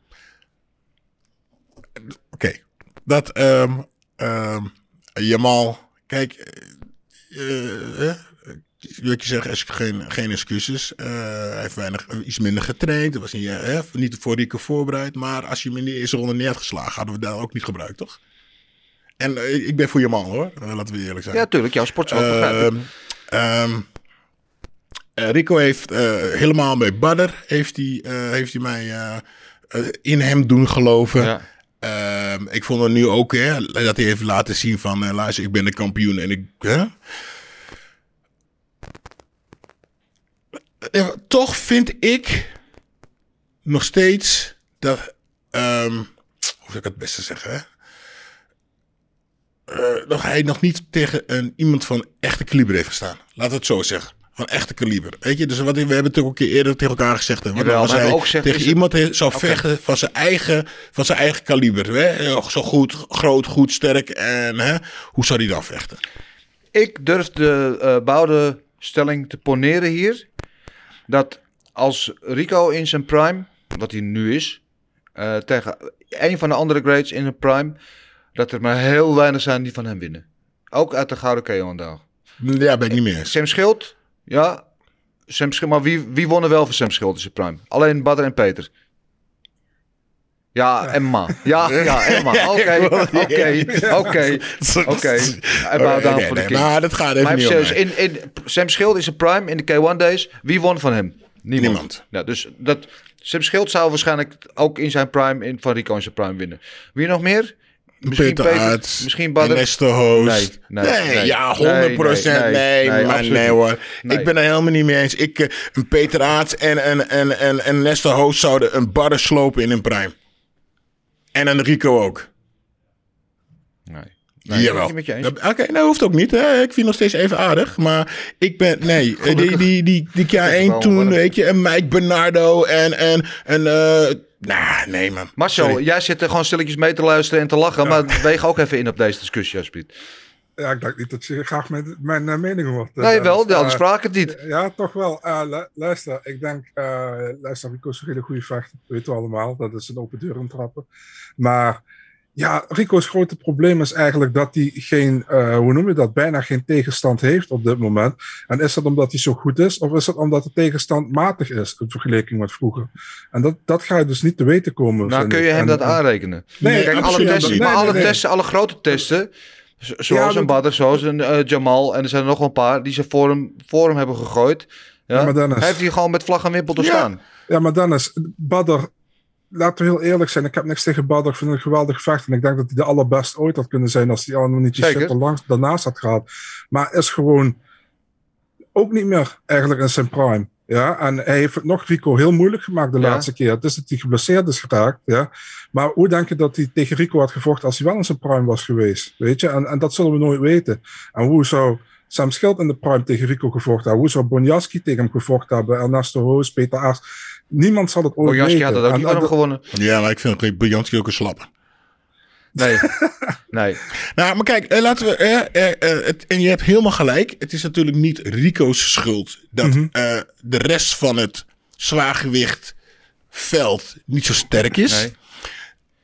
Oké. Dat, ehm ehm Jamal, kijk, eh, wat je zegt, is geen, geen excuses. Eh, hij heeft weinig, iets minder getraind. Het was niet, eh, niet voor Rico voorbereid. Maar als je hem in de eerste ronde neer had geslagen, hadden we dat ook niet gebruikt, toch? En eh, ik ben voor Jamal hoor, Eh, laten we eerlijk zijn. Ja, tuurlijk. Jouw sport ook begrijp ik. Ehm, ehm, eh, Rico heeft helemaal bij Badder heeft hij, heeft hij mij in hem doen geloven. Ja. Ehm, ik vond het nu ook hè, dat hij heeft laten zien van luister, ik ben de kampioen en ik. Hè? Ja, toch vind ik nog steeds dat. ehm, hoe zou ik het beste zeggen? Hè? eh, dat hij nog niet tegen een, iemand van echte kaliber heeft gestaan. Laat het zo zeggen. Van echte kaliber. Weet je, dus wat, we hebben het ook een keer eerder tegen elkaar gezegd. Hè, wat Jawel, als hij ook gezegd, tegen het- iemand zou vechten van zijn eigen, van zijn eigen kaliber. Hè? Eh, Zo goed, groot, goed, sterk. En hè, hoe zou hij dan vechten? Ik durf de eh bouwde stelling te poneren hier. Dat als Rico in zijn prime, wat hij nu is, eh, tegen een van de andere grades in zijn prime, dat er maar heel weinig zijn die van hem winnen. Ook uit de Gouden KO-dag. Ja, ben ik niet meer. Sam Schild, ja. Sam Schild, maar wie, wie won er wel van Sam Schild in zijn prime? Alleen Badr en Peter. Ja, Emma. Ja, ja, Emma. Oké, oké, oké, oké. Bow down the nee, king. maar dat gaat even Maar niet serieus, in, in, Sam Schild is een prime in de K1 Days. Wie won van hem? Niemand. Niemand. Ja, dus dat, Sam Schild zou waarschijnlijk ook in zijn prime in, van Rico in zijn prime winnen. Wie nog meer? Peter Aerts, misschien. Neste Host. Nee, nee, nee. ja, Nee, 100 procent. nee, maar nee hoor. Ik ben er helemaal niet mee eens. Ik, eh, een Peter Aerts en, en, en, en, en Neste Host zouden een barre slopen in een prime. En een Rico ook. Nee. Nee, Jawel. Oké, nou hoeft ook niet. Hè. Ik vind nog steeds even aardig. Maar ik ben, nee, die, die, die, die K1 wel, toen, weet je, en Mike Bernardo en, en, en, eh nou, nee man. Marcel, Sorry. jij zit er gewoon stilletjes mee te luisteren en te lachen. Maar weeg ook even in op deze discussie, alsjeblieft. Ja, ik denk niet dat je graag mijn, mijn eh, mening hoort. eh, Nee, wel, Dennis. anders Eh, vraag ik het niet. Ja, toch wel. Lu- luister, ik denk, luister, Rico is een hele goede vechter. Dat weten we allemaal. Dat is een open deur intrappen. Maar ja, Rico's grote probleem is eigenlijk dat hij geen, hoe noem je dat, bijna geen tegenstand heeft op dit moment. En is dat omdat hij zo goed is, of is dat omdat de tegenstand matig is in vergelijking met vroeger? En dat, dat ga je dus niet te weten komen. Nou, kun je hem En- dat en- aanrekenen? Nee, Kijk, alle testen, Nee, alle, testen, alle grote testen, zoals Ja, een Badr, zoals een eh, Jamal en er zijn er nog een paar die ze voor hem, voor hem hebben gegooid. Ja, Ja, maar Dennis- Hij heeft hier gewoon met vlag en wimpel te Ja. staan. Ja, maar Dennis, Badr, laten we heel eerlijk zijn. Ik heb niks tegen Badr. Ik vind een geweldig vechter. En ik denk dat hij de allerbeste ooit had kunnen zijn als hij allemaal niet die Zeker. shit langs, daarnaast had gehad. Maar is gewoon ook niet meer eigenlijk in zijn prime. Ja, en hij heeft het nog Rico heel moeilijk gemaakt de Ja. laatste keer. Het is dat hij geblesseerd is geraakt. Ja. Maar hoe denk je dat hij tegen Rico had gevochten als hij wel in zijn prime was geweest? Weet je, en, en dat zullen we nooit weten. En hoe zou Sam Schild in de prime tegen Rico gevochten hebben? Hoe zou Bonjaski tegen hem gevochten hebben? Ernesto Hoos, Peter Aars? Niemand zal het ooit Bojaski weten. had dat ook En- niet en gewonnen. Ja, maar ik vind Brianski ook een slapper. Nee, nee. Nou, maar kijk, eh, laten we. eh, eh, eh, het, en je hebt helemaal gelijk. Het is natuurlijk niet Rico's schuld dat Mhm. eh, de rest van het zwaargewicht veld niet zo sterk is. Nee.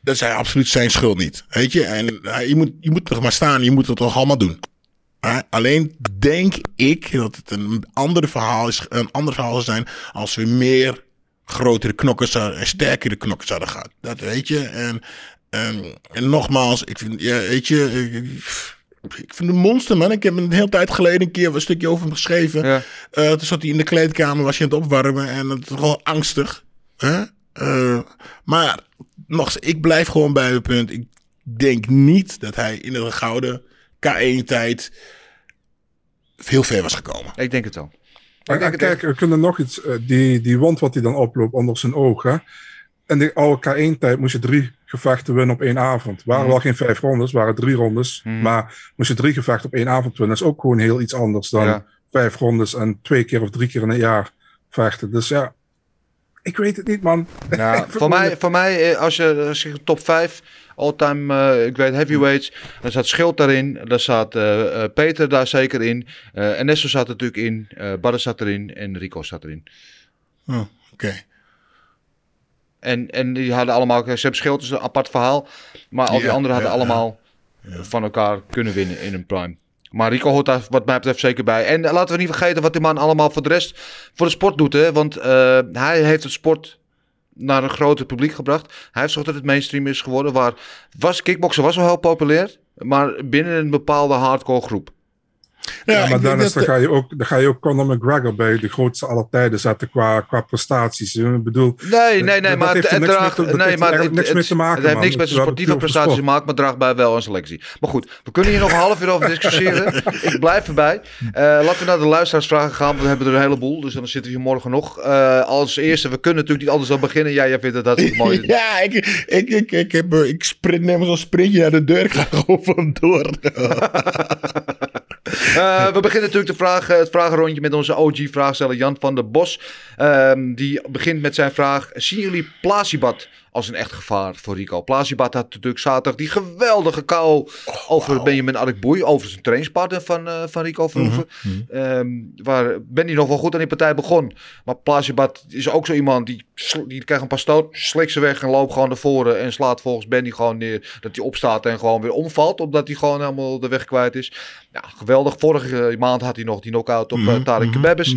Dat is hij absoluut zijn schuld niet. Weet je? En je moet, je moet toch maar staan. Je moet het toch allemaal doen. Alleen denk ik dat het een ander verhaal is, een ander verhaal zou zijn als we meer grotere knokken zouden en sterkere knokken zouden gaan. Dat weet je. En, en, en nogmaals, ik vind, ja, weet je, ik, ik vind een monster man. Ik heb een hele tijd geleden een keer een stukje over hem geschreven. Ja. Eh, toen zat hij in de kleedkamer, was hij aan het opwarmen en het was wel angstig. Hè? Eh, maar nog, eens, ik blijf gewoon bij het punt. Ik denk niet dat hij in de gouden K1-tijd heel ver was gekomen. Ik denk het wel. Maar Ik denk het kijk, we kunnen nog iets. eh, die, die wond wat hij dan oploopt onder zijn ogen. In de oude K1-tijd moest je drie gevechten winnen op één avond. waren Mhm. wel geen vijf rondes, waren drie rondes. Mhm. Maar moest je drie gevechten op één avond winnen. Is ook gewoon heel iets anders dan Ja. vijf rondes en twee keer of drie keer in een jaar vechten. Dus ja, ik weet het niet, man. Ja, voor, mij, voor mij, eh, als je, als je top 5 all-time, eh, ik weet, heavyweights, dan staat Schild daarin, daar staat eh, eh, Peter daar zeker in, eh Ernesto zat er natuurlijk in, eh Badder zat erin en Rico zat erin. Oh, Oké. En, en die hadden allemaal, ze hebben Schild is een apart verhaal, maar al die Ja, anderen hadden ja, allemaal van elkaar kunnen winnen in een prime. Maar Rico hoort daar wat mij betreft zeker bij. En laten we niet vergeten wat die man allemaal voor de rest voor de sport doet. Hè? Want eh, hij heeft het sport naar een groter publiek gebracht. Hij heeft zorgd dat het mainstream is geworden. Waar was, kickboksen was wel heel populair. Maar binnen een bepaalde hardcore groep. Ja, maar dan, is, dan, dat- ga je ook, dan ga je ook Conor McGregor bij de grootste aller tijden zetten qua, qua prestaties. Ik bedoel, Nee, nee, nee, dat maar heeft het, er draagt, mee te- dat nee, heeft maar het, niks mee te maken, het heeft niks met zijn sportieve prestaties te maken, maar draagt bij wel een selectie. Maar goed, we kunnen hier nog een half uur over discussiëren. Ik blijf erbij. Eh, laten we naar de luisteraarsvragen gaan. want We hebben er een heleboel, dus dan zitten we hier morgen nog. Eh, als eerste, we kunnen natuurlijk niet anders dan beginnen. Ja, jij vindt het hartstikke mooi. Ja, ik, ik, ik, ik, heb, eh, ik sprint net zo'n sprintje naar de deur. Ik ga gewoon van Eh, we beginnen natuurlijk de vraag, het vragenrondje met onze OG-vraagsteller Jan van der Bos. Ehm, die begint met zijn vraag: Zien jullie Plasibat als een echt gevaar voor Rico? Plasibat had natuurlijk zaterdag die geweldige KO over Benjamin Adekboei. Over zijn trainingspartner van, eh, van Rico Verhoeven. Ehm, waar Benny nog wel goed aan die partij begon. Maar Plasibat is ook zo iemand die, die krijgt een paar stoot, slikt ze weg en loopt gewoon naar voren. En slaat volgens Benny gewoon neer dat hij opstaat en gewoon weer omvalt. Omdat hij gewoon helemaal de weg kwijt is. Ja, geweldig. Vorige maand had hij nog die knockout op mm Tarek Kebabis.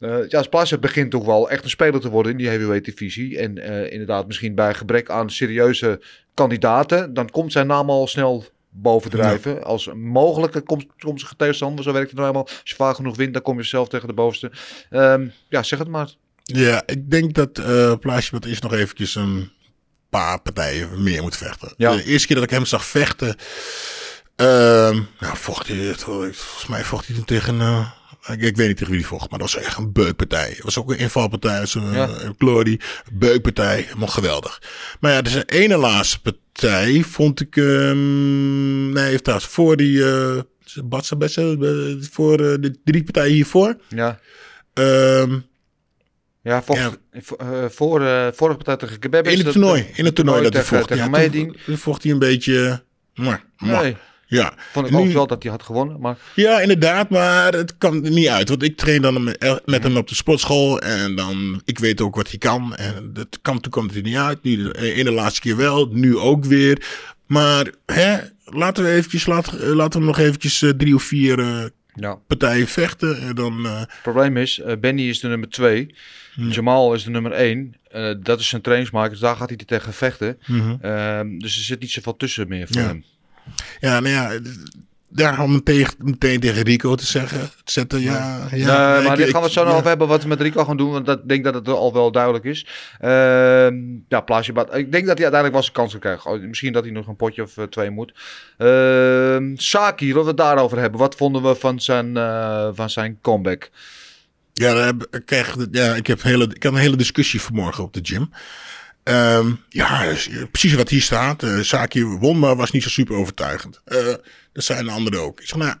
Eh, ja, Splasje begint toch wel echt een speler te worden in die heavyweight divisie. En eh, inderdaad, misschien bij gebrek aan serieuze kandidaten, dan komt zijn naam al snel bovendrijven. Als mogelijke kom- toekomstige tegenstander. Zo werkt het nou helemaal. Als je vaak genoeg wint, dan kom je zelf tegen de bovenste. Ehm, ja, zeg het maar. Ja, ik denk dat eh Plaasje wat is nog eventjes een paar partijen meer moet vechten. Ja. De eerste keer dat ik hem zag vechten, ehm nou, vocht hij, volgens mij vocht hij toen tegen, ik, ik weet niet tegen wie hij vocht, maar dat was echt een beukpartij. Het was ook een invalpartij, zo'n Ja. ja. Glory, beukpartij, helemaal geweldig. Maar ja, dus de ene laatste partij vond ik, ehm nee, heeft trouwens voor die, eh, voor eh, de drie partijen hiervoor. Ja, Ehm ja, vocht, Ja. vo- voor, eh, vorige partij tegen Kebabis. in het toernooi, in het toernooi dat hij vocht. tegen ja, toen vocht hij een beetje... Maar, maar, Nee, ja. vond ik Nu- ook wel dat hij had gewonnen. Maar ja, inderdaad, maar het kan er niet uit. Want ik train dan met, met hem op de sportschool. En dan, ik weet ook wat hij kan. En dat kan, toen kwam het er niet uit. Nu, de- in de laatste keer wel, nu ook weer. Maar hè, laten we eventjes, laten, eh, laten we nog eventjes eh, drie of vier eh, ja. partijen vechten. En dan, eh, Het probleem is, eh, Benny is de nummer 2. Jamal is de nummer 1. dat is zijn trainingsmaker, dus daar gaat hij tegen vechten. Ehm, dus er zit niet zoveel tussen meer voor Ja. hem. Ja, nou ja, daarom meteen, meteen tegen Rico te zeggen. Te zetten, ja. ja, nee, maar ik- gaan we het zo nog ja. over hebben wat we met Rico gaan doen. Want dat, ik denk dat het al wel duidelijk is. Ehm ja, Plaasje Bad. Ik denk dat hij uiteindelijk wel zijn kansen krijgt. Oh, Misschien dat hij nog een potje of eh, twee moet. Ehm Saki, laten we het daarover hebben. Wat vonden we van zijn, eh, van zijn comeback? Ja, daar heb, ik, krijg, ja ik, heb een hele, ik had een hele discussie vanmorgen op de gym. Ehm, ja, dus, eh, precies wat hier staat. Eh Saki won, maar was niet zo super overtuigend. Eh, dat zijn de anderen ook. Ik zeg, nou,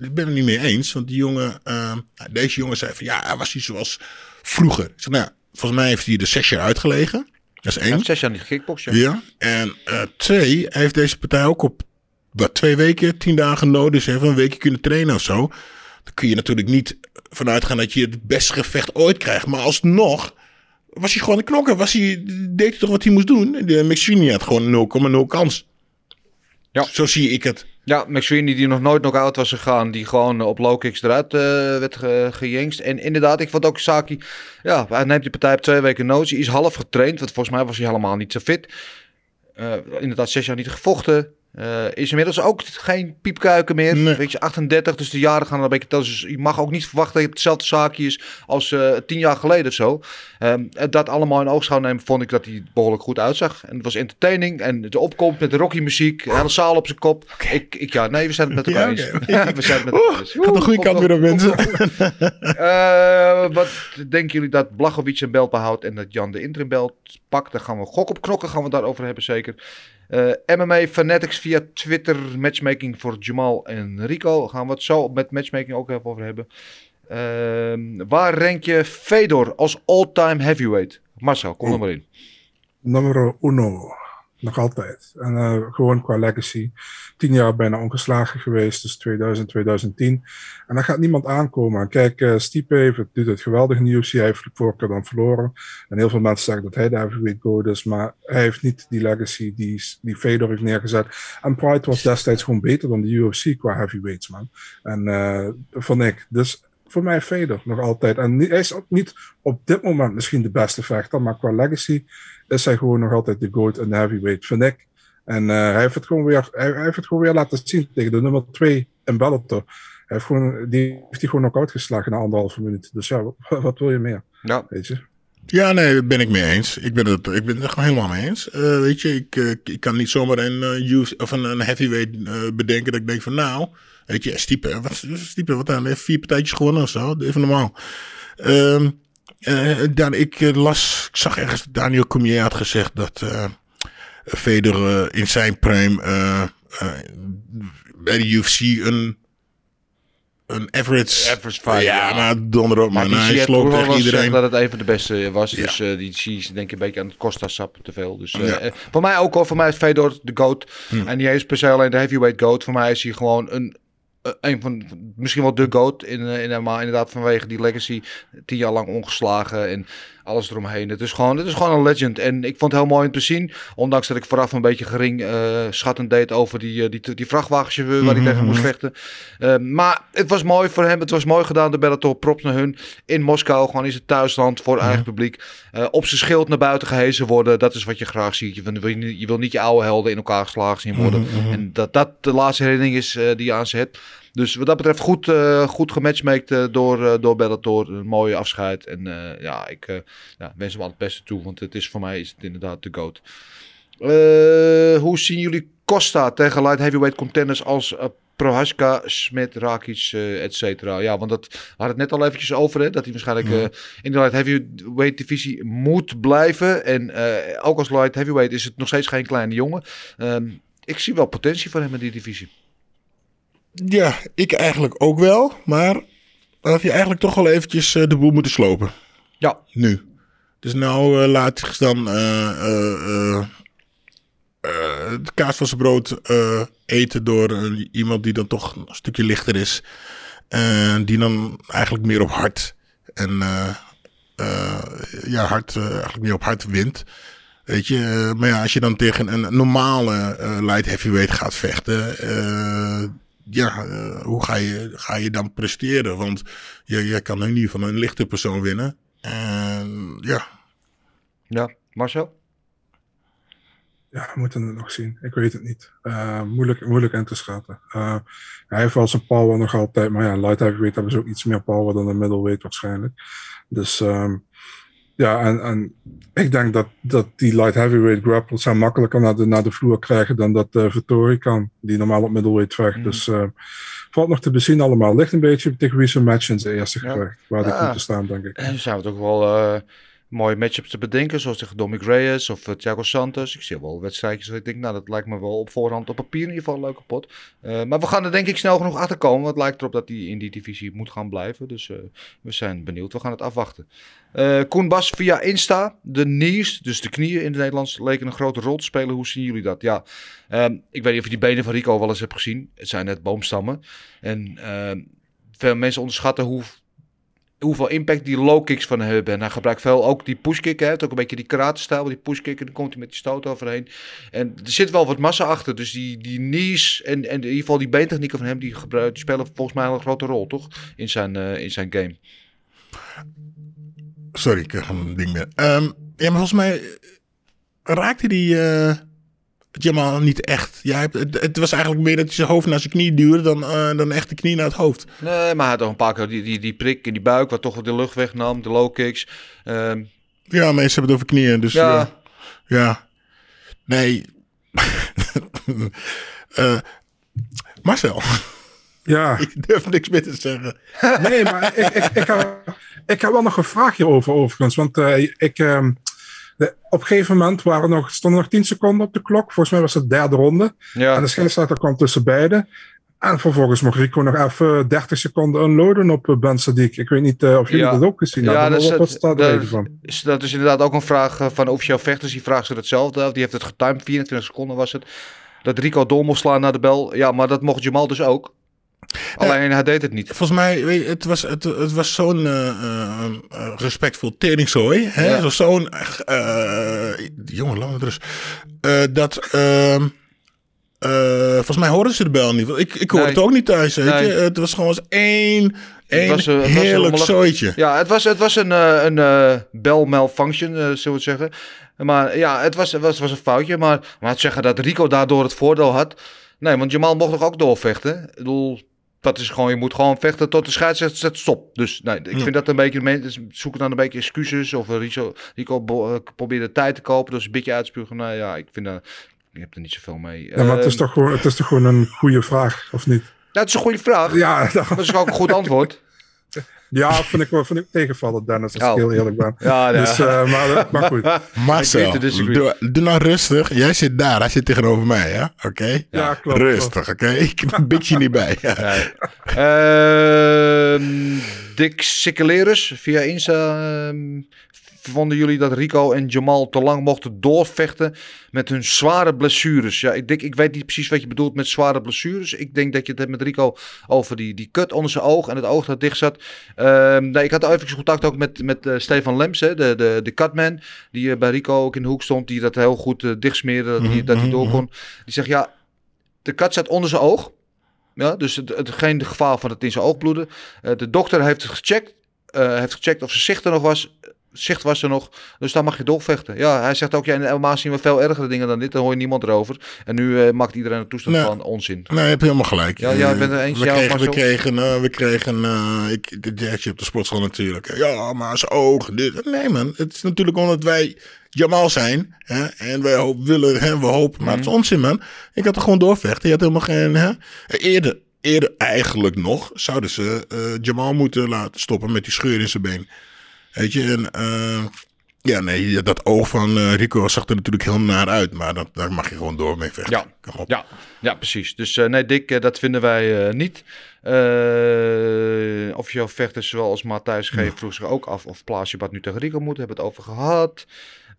ik ben het niet mee eens. Want die jongen, ehm, nou, deze jongen zei van, ja, hij was niet zoals vroeger. Ik zeg, nou, volgens mij heeft hij er zes jaar uitgelegen. Dat is Hij één. heeft zes jaar niet gekickboxd. Ja. Ja. En twee, hij heeft deze partij ook op wat, twee weken, tien dagen nodig. Dus even een weekje kunnen trainen of zo. Dan kun je natuurlijk niet vanuit gaan dat je het beste gevecht ooit krijgt. Maar alsnog was hij gewoon een knokker. Was hij, deed hij toch wat hij moest doen. De McSweeney had gewoon 0,0 kans. Ja. Zo zie ik het. Ja, McSweeney die nog nooit knock-out was gegaan. Die gewoon op low kicks eruit eh, werd ge gejengst. En inderdaad, ik vond ook Saki... Ja, hij neemt die partij op twee weken notie. Is half getraind, want volgens mij was hij helemaal niet zo fit. Eh, inderdaad, zes jaar niet gevochten. Eh, is inmiddels ook geen piepkuiken meer. Nee. Weet je, 38, dus de jaren gaan er een beetje tellen. Dus je mag ook niet verwachten dat het hetzelfde zaakje is als eh, tien jaar geleden of zo. Ehm, en dat allemaal in oogschouw nemen, vond ik dat hij behoorlijk goed uitzag. En het was entertaining. En de opkomst met de Rocky muziek, de hele zaal op zijn kop. Ik, ik, ja, nee, we zijn het met elkaar eens. we zijn het met elkaar eens. Gaat de goede kant weer op, mensen. Eh, wat denken jullie dat Blachowicz een belt behoudt en dat Jan de interim belt pakt? Daar gaan we gok op knokken, gaan we het daarover hebben zeker. Eh, MMA Fanatics via Twitter, matchmaking voor Jamal en Rico. Gaan we het zo met matchmaking ook even over hebben. Ehm, waar rank je Fedor als all-time heavyweight? Marcel, kom er maar in. Nummer uno. Nog altijd. En eh, gewoon qua legacy. Tien jaar bijna ongeslagen geweest. Dus 2000, 2010. En daar gaat niemand aankomen. Kijk, eh Stipe heeft, doet het geweldig UFC. Hij heeft de vorige keer dan verloren. En heel veel mensen zeggen dat hij de heavyweight goat is. Maar hij heeft niet die legacy die, die Fedor heeft neergezet. En Pride was destijds gewoon beter dan de UFC qua heavyweights, man. En eh vond ik. Dus voor mij Fedor nog altijd. En hij is ook niet op dit moment misschien de beste vechter. Maar qua legacy is hij gewoon nog altijd de GOAT en de heavyweight, vind ik. En eh, hij, heeft het gewoon weer, hij, hij heeft het gewoon weer laten zien tegen de nummer 2 in Bellator. Hij heeft, gewoon, die heeft hij gewoon knock-out geslagen na anderhalve minuut. Dus ja, wat, wat wil je meer? Ja. Weet je? Ja, nee, daar ben ik mee eens. Ik ben het, ik ben het er gewoon helemaal mee eens. Eh, weet je, ik, eh, ik kan niet zomaar een, UFC of een, een heavyweight bedenken dat ik denk van nou, weet je, Stiepe, wat, Stiepe, wat dan? Heeft vier partijtjes gewonnen of zo, even normaal. Ehm eh, dan, ik eh, las, ik zag ergens Daniel Cormier had gezegd dat Federer eh, in zijn prime bij de UFC een een average, Average fighter, ja, ja. maar donder op, Maar die Hij Ziet sloopt tegen iedereen. dat het even de beste was. Ja. Dus die zie je denk ik een beetje aan het Costa-sap te veel. Dus Ja. voor mij ook al. Voor mij is Fedor de GOAT. Hm. En niet eens per se alleen de heavyweight GOAT. Voor mij is hij gewoon een, een van, misschien wel de GOAT. In, eh, in, maar inderdaad vanwege die legacy. Tien jaar lang ongeslagen en alles eromheen. Het is gewoon, het is gewoon een legend. En ik vond het heel mooi om te zien. Ondanks dat ik vooraf een beetje gering eh, schattend deed over die, eh, die, die vrachtwagenchauffeur waar hij tegen moest vechten. Eh, maar het was mooi voor hem. Het was mooi gedaan door Bellator. Props naar hun. In Moskou, gewoon in zijn thuisland voor eigen publiek. Eh, op zijn schild naar buiten gehezen worden. Dat is wat je graag ziet. Je, wil, niet- je wil niet je oude helden in elkaar geslagen zien worden. En dat dat de laatste herinnering is eh, die je aan ze hebt. Dus wat dat betreft goed, eh, goed gematchmaked eh, door, eh, door Bellator. Een mooie afscheid. En ja, ik ja, wens hem al het beste toe. Want het is voor mij is het inderdaad de GOAT. Hoe zien jullie Costa tegen light heavyweight contenders als Prohaska, Smit, Rakic, eh et cetera? Ja, want dat hadden het net al eventjes over, hè, dat hij waarschijnlijk eh, in de light heavyweight divisie moet blijven. En ook als light heavyweight is het nog steeds geen kleine jongen. Ehm, ik zie wel potentie voor hem in die divisie. Ja, ik eigenlijk ook wel. Maar dan had je eigenlijk toch wel eventjes eh, de boel moeten slopen. Ja. Nu. Dus nou eh, laat hij dan eh, eh, het kaas van zijn brood eten door iemand die dan toch een stukje lichter is. En die dan eigenlijk meer op hart en ja, hard, eh, eigenlijk meer op hart wint. Weet je, maar ja, als je dan tegen een normale light heavyweight gaat vechten, eh, ja, eh, hoe ga je, ga je dan presteren? Want je, je kan nu niet van een lichte persoon winnen. En ja, Ja, Marcel? Ja, we moeten het nog zien. Ik weet het niet. Eh, moeilijk, moeilijk in te schatten. Eh, hij heeft wel zijn power nog altijd. Maar ja, light heavyweight hebben ze ook iets meer power dan de middleweight waarschijnlijk. Dus ehm, ja, en, en ik denk dat, dat die light heavyweight grapples zijn makkelijker naar de, naar de vloer krijgen dan dat uh, Vittori kan. Die normaal op middleweight vecht. Mhm. Dus eh, valt nog te bezien allemaal. Ligt een beetje tegen wie zijn match in zijn eerste Ja. gevecht. Waar Ja. komt te staan, denk ik. En we toch wel eh, mooie matchups te bedenken. Zoals tegen Dominic Reyes of eh, Thiago Santos. Ik zie wel wedstrijdjes dat ik denk, nou dat lijkt me wel op voorhand op papier in ieder geval een leuke pot. Eh, maar we gaan er denk ik snel genoeg achter komen. Want het lijkt erop dat hij in die divisie moet gaan blijven. Dus eh, we zijn benieuwd. We gaan het afwachten. Eh Koen Bas via Insta. De knees, dus de knieën in het Nederlands, leken een grote rol te spelen. Hoe zien jullie dat? Ja, ehm, ik weet niet of je die benen van Rico wel eens hebt gezien. Het zijn net boomstammen. En ehm, veel mensen onderschatten hoe hoeveel impact die low kicks van hebben. En hij gebruikt veel ook die pushkick. Hij heeft ook een beetje die karate-stijl, die pushkick. En dan komt hij met die stoot overheen. En er zit wel wat massa achter. Dus die, die knees en, en in ieder geval die beentechnieken van hem, die, gebruikt, die spelen volgens mij een grote rol, toch? In zijn, eh, in zijn game. Sorry, ik heb een ding meer. Ehm, ja, maar volgens mij raakte die eh Jamal niet echt. Ja, het, het was eigenlijk meer dat hij zijn hoofd naar zijn knie duwde dan, eh, dan echt de knie naar het hoofd. Nee, maar hij had nog een paar keer die, die, die prik in die buik, wat toch de lucht wegnam, de low kicks. Ehm, Ja, mensen hebben het over knieën. Dus ja. Ja. ja. Nee. Eh, Marcel, Ja, ik durf niks meer te zeggen. nee, maar ik, ik, ik, heb, ik heb wel nog een vraag hierover overigens. Want eh, ik, ehm, de, op een gegeven moment waren er nog, stonden nog 10 seconden op de klok. Volgens mij was het de derde ronde. ja. En de scheidsrechter kwam tussen beiden. En vervolgens mocht Rico nog even 30 seconden unloaden op eh, Ben Sadiq. Ik weet niet eh, of jullie Ja. dat ook gezien Ja, hebben. wat staat er even van? Dus dat is inderdaad ook een vraag eh, van officieel vechters. Die vraagt ze hetzelfde. Die heeft het getimed, 24 seconden was het. Dat Rico door moest slaan naar de bel. Ja, maar dat mocht Jamal dus ook. Alleen hij deed het niet. Volgens mij, weet je, het was, het, het was zo'n eh, eh, eh, respectvol teringzooi. Hè? Ja. Zo'n, eh, jongen, laat me rust. Eh, dat, ehm, eh, volgens mij hoorden ze de bel niet. Ik, ik hoorde Nee. het ook niet thuis, weet Nee. je. Het was gewoon eens één, eh, het was heerlijk zooitje. Ja, het was, het was een, eh, een eh, bel malfunction, eh, zullen we het zeggen. Maar ja, het was, het was, was een foutje. Maar, maar het zeggen dat Rico daardoor het voordeel had. Nee, want Jamal mocht toch ook doorvechten? Ik bedoel, dat is gewoon, je moet gewoon vechten tot de scheidsrechter zegt stop. Dus nee, ik Ja. vind dat een beetje, mensen zoeken dan een beetje excuses. Of Rico, Rico eh, probeerde tijd te kopen, dus een beetje uitspugen. Nou ja, ik vind dat, ik heb er niet zoveel mee. Ja, maar het is, Ehm, toch gewoon, het is toch gewoon een goede vraag, of niet? Dat is een goede vraag. Ja, dat, Dat is ook een goed antwoord. Ja vind, ik, wel- vind ik tegenvallen, Dennis, als ik heel eerlijk ben. Ja, ja. Dus, eh, maar, maar goed. Marcel, disagree. doe, doe nou rustig. Jij zit daar, hij zit tegenover mij, ja? Oké? Ja, klopt. Rustig, oké? Ik bik je niet bij. Ja. Ehm, Dick Sikkelerus via Insta. ehm, vonden jullie dat Rico en Jamal te lang mochten doorvechten met hun zware blessures? Ja, ik, denk, ik weet niet precies wat je bedoelt met zware blessures. Ik denk dat je het hebt met Rico over die, die kut onder zijn oog en het oog dat dicht zat. Ehm, nee, ik had even contact ook met, met eh, Stefan Lems, hè, de, de, de cutman, die eh, bij Rico ook in de hoek stond, die dat heel goed eh, dichtsmeerde, dat hij dat hij door kon. Die zegt, ja, de kat zat onder zijn oog. Ja, dus het, het, geen gevaar van het in zijn oog bloeden. De dokter heeft het gecheckt. heeft gecheckt of zijn zicht er nog was. Zicht was er nog. Dus daar mag je doorvechten. Ja, hij zegt ook, ja, in de MMA zien we veel ergere dingen dan dit. Daar hoor je niemand erover. En nu eh, maakt iedereen een toestand van onzin. Nee, je hebt helemaal gelijk. Ja, ja, ik ben Eh, er eens. We kregen, we Marcel? kregen, eh, we kregen eh, ik, dit direct op de sportschool natuurlijk. Ja, maar zijn oog. Dit. Nee man, het is natuurlijk omdat wij Jamal zijn. Hè, en wij hoop, willen, hè, we hopen. Maar het is onzin man. Ik had er gewoon doorvechten. Je had helemaal geen... Hè. Eerder, eerder eigenlijk nog zouden ze eh, Jamal moeten laten stoppen met die scheur in zijn been. Weet je, en... eh, ja, nee, dat oog van eh, Rico zag er natuurlijk heel naar uit. Maar dat, daar mag je gewoon door mee vechten. Ja. Kom op. Ja, ja precies. Dus eh, nee, Dick, dat vinden wij niet. Eh officieel vechters zoals Matthijs G. vroeg zich ook af of Plaasjebad nu tegen Rico moet. Hebben het over gehad.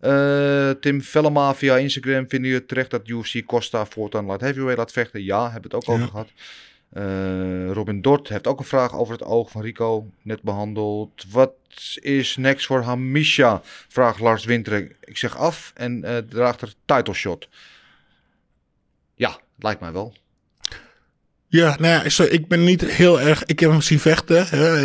Eh, Tim Vellema via Instagram vinden jullie terecht dat UFC Costa voortaan laat heavyweight laat vechten? Ja, hebben het ook over gehad. Eh, Robin Dort heeft ook een vraag over het oog van Rico, net behandeld. Wat is next voor Hamisha? Vraagt Lars Winter. Ik zeg af en eh daarachter title shot. Ja, lijkt mij wel. Ja, nou ja, ik ben niet heel erg. Ik heb hem zien vechten. Hè,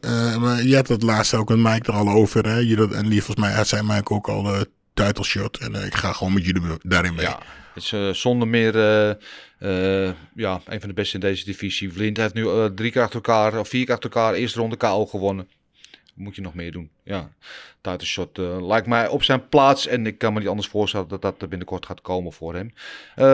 eh, maar je had het laatst ook met Mike er al over. Hè, je dat, en die volgens mij zei Mike ook al uh, title shot. En ik ga gewoon met jullie daarin mee. Ja, het is zonder meer eh, ja, een van de beste in deze divisie. Blind heeft nu eh, drie keer achter elkaar, of vier keer achter elkaar, eerste ronde KO gewonnen. Moet je nog meer doen? Ja, title shot eh, lijkt mij op zijn plaats. En ik kan me niet anders voorstellen dat dat binnenkort gaat komen voor hem.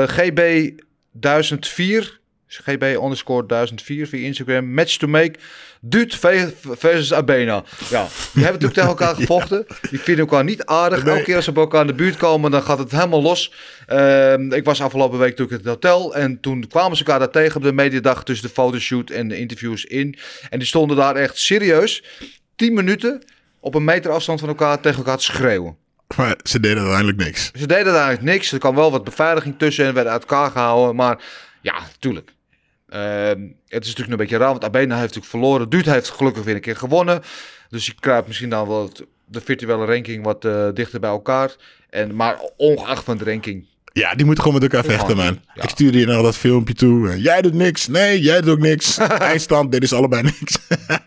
GB 1004. GB underscore 1004 via Instagram. Match to make. Duut versus Abena. Ja, die hebben natuurlijk tegen elkaar gevochten. Die vinden elkaar niet aardig. Elke keer als ze bij elkaar in de buurt komen, dan gaat het helemaal los. Uh, ik was afgelopen week natuurlijk in het hotel. En toen kwamen ze elkaar daar tegen op de mediadag tussen de fotoshoot en de interviews in. En die stonden daar echt serieus 10 minuten op een meter afstand van elkaar tegen elkaar te schreeuwen. Maar ze deden uiteindelijk niks. Ze deden eigenlijk niks. Er kwam wel wat beveiliging tussen en werden uit elkaar gehouden. Maar ja, tuurlijk. Ehm, het is natuurlijk een beetje raar, want Abena heeft natuurlijk verloren. Duut heeft gelukkig weer een keer gewonnen. Dus je kruipt misschien dan wel het- de virtuele ranking wat eh, dichter bij elkaar. En, maar ongeacht van de ranking. Ja, die moeten gewoon met elkaar vechten, man. ja. Ik stuurde je nou dat filmpje toe. Eh, Jij doet niks. Nee, jij doet ook niks. Eindstand, dit is allebei niks.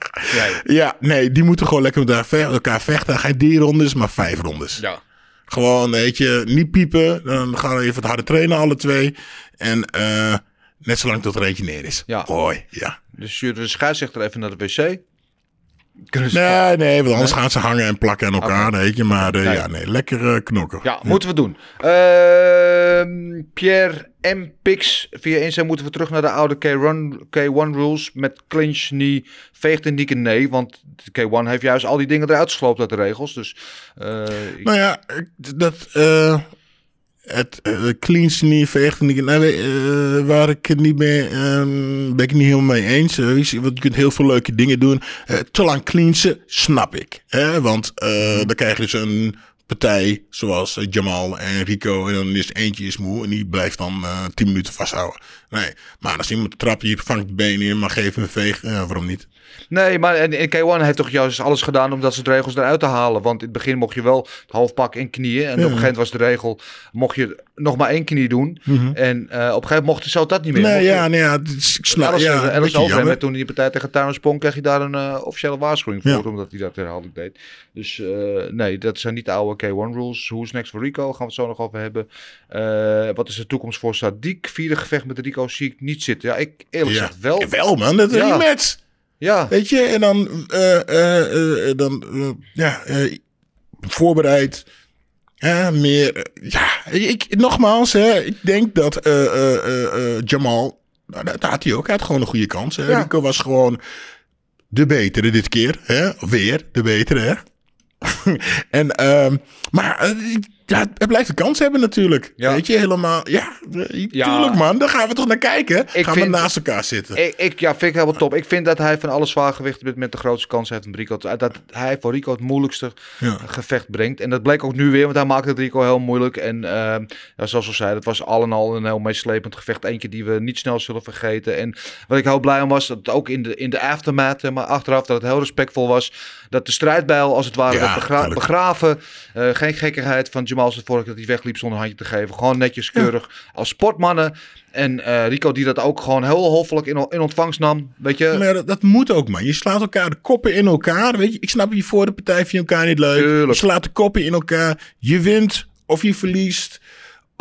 ja, nee, die moeten gewoon lekker met elkaar vechten. Geen drie rondes, maar vijf rondes. Ja. Gewoon, weet je, niet piepen. Dan gaan we even het harde trainen, alle twee. En eh, net zolang tot er eentje neer is. Ja. Hoi, ja. Dus stuur de scheidsrechter even naar de wc. Kunnen ze- Nee, nee, want anders gaan ze hangen en plakken aan elkaar, weet je. Maar eh, Nee. ja, nee, lekker eh, knokken. Ja, moeten we doen. Ehm, Pierre M. Pix via Insta moeten we terug naar de oude K1, K1 rules met clinch, knee, veegt en nieken nee. Want de K1 heeft juist al die dingen eruit gesloopt uit de regels. Dus eh, ik- Nou ja, dat. Het veegt niet. Nou, eh, waar ik het niet mee. ehm, ben ik niet helemaal mee eens. Eh, want je kunt heel veel leuke dingen doen. Te lang cleansen, snap ik. Hè? Want eh, dan krijg je dus een partij zoals Jamal en Rico. En dan is eentje is moe en die blijft dan 10 minuten vasthouden. Nee, maar als iemand trapt, je vangt de benen in, maar geef hem een veeg. Ja, waarom niet? Nee, maar en, en K1 heeft toch juist alles gedaan om dat soort regels eruit te halen. Want in het begin mocht je wel het halfpak in knieën. En op een gegeven moment was de regel, mocht je nog maar één knie doen. En eh, op een gegeven moment mocht je zo dat niet meer. Nee, Mocht je- ja, nee, ja, ik snap. Ja, Alice werd toen die partij tegen Tyrone Spong kreeg je daar een eh, officiële waarschuwing voor, Ja. omdat hij dat herhaaldelijk deed. Dus eh, nee, dat zijn niet de oude K1 rules. Hoe is next voor Rico? Gaan we het zo nog over hebben. Wat is de toekomst voor Sadiq? Vierde gevecht met Rico zie ik niet zitten. Ja, ik eerlijk Ja. gezegd wel. Wel, man, dat is Ja. een match. Ja, Weet je, en dan, eh, eh, eh, dan ja, voorbereid. Ja, meer. ja, ik, nogmaals, hè, ik denk dat eh, Jamal. Nou, dat had hij ook. Hij had gewoon een goede kans. Hè. Ja. Rico was gewoon de betere dit keer. Hè? Weer de betere, hè? en, ehm, maar ja, het blijft een kans hebben natuurlijk. Ja. Weet je, helemaal. Ja, eh, Ja. tuurlijk man. Daar gaan we toch naar kijken. Ik gaan we naast elkaar zitten. ik, ik, ja, vind ik helemaal top. Ik vind dat hij van alle zwaargewichten met, met de grootste kans heeft om Rico. Dat hij voor Rico het moeilijkste Ja. gevecht brengt. En dat bleek ook nu weer, want hij maakte het Rico heel moeilijk. En eh, ja, zoals we zeiden, het was al en al een heel meeslepend gevecht. Eentje die we niet snel zullen vergeten. En wat ik heel blij om was, dat ook in de, in de aftermath, maar achteraf, dat het heel respectvol was. Dat de strijdbijl als het ware Ja, werd begra- tuurlijk. begraven. Eh, geen gekkigheid van Jamal vorige dat hij wegliep zonder handje te geven. Gewoon netjes, keurig, als sportmannen. En eh, Rico die dat ook gewoon heel hoffelijk in, in ontvangst nam. Weet je, Maar ja, dat, dat moet ook, man. Je slaat elkaar de koppen in elkaar. Weet je, ik snap je voor de partij vind je elkaar niet leuk. Tuurlijk. Je slaat de koppen in elkaar. Je wint of je verliest.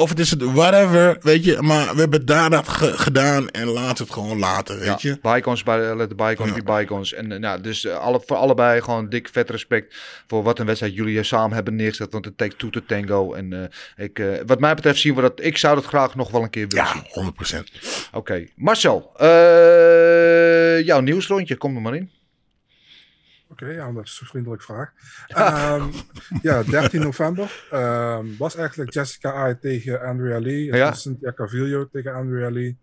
Of het is het whatever, weet je. Maar we hebben daar dat ge- gedaan en laat het gewoon laten, weet je. Ja, bygones bij let de bygones Ja. be. En eh, nou, dus eh, alle, voor allebei gewoon dik vet respect voor wat een wedstrijd jullie samen hebben neergezet. Want het take two to tango. En eh, ik, eh, wat mij betreft zien we dat. Ik zou dat graag nog wel een keer willen zien. Ja, 100%. Oké, Marcel, eh, jouw nieuwsrondje, kom er maar in. Oké, ja, dat is een vriendelijke vraag. Ehm, ja, 13 november ehm, was eigenlijk Jessica Ai tegen Andrea Lee. Ja. Cynthia Cavillo tegen Andrea Lee.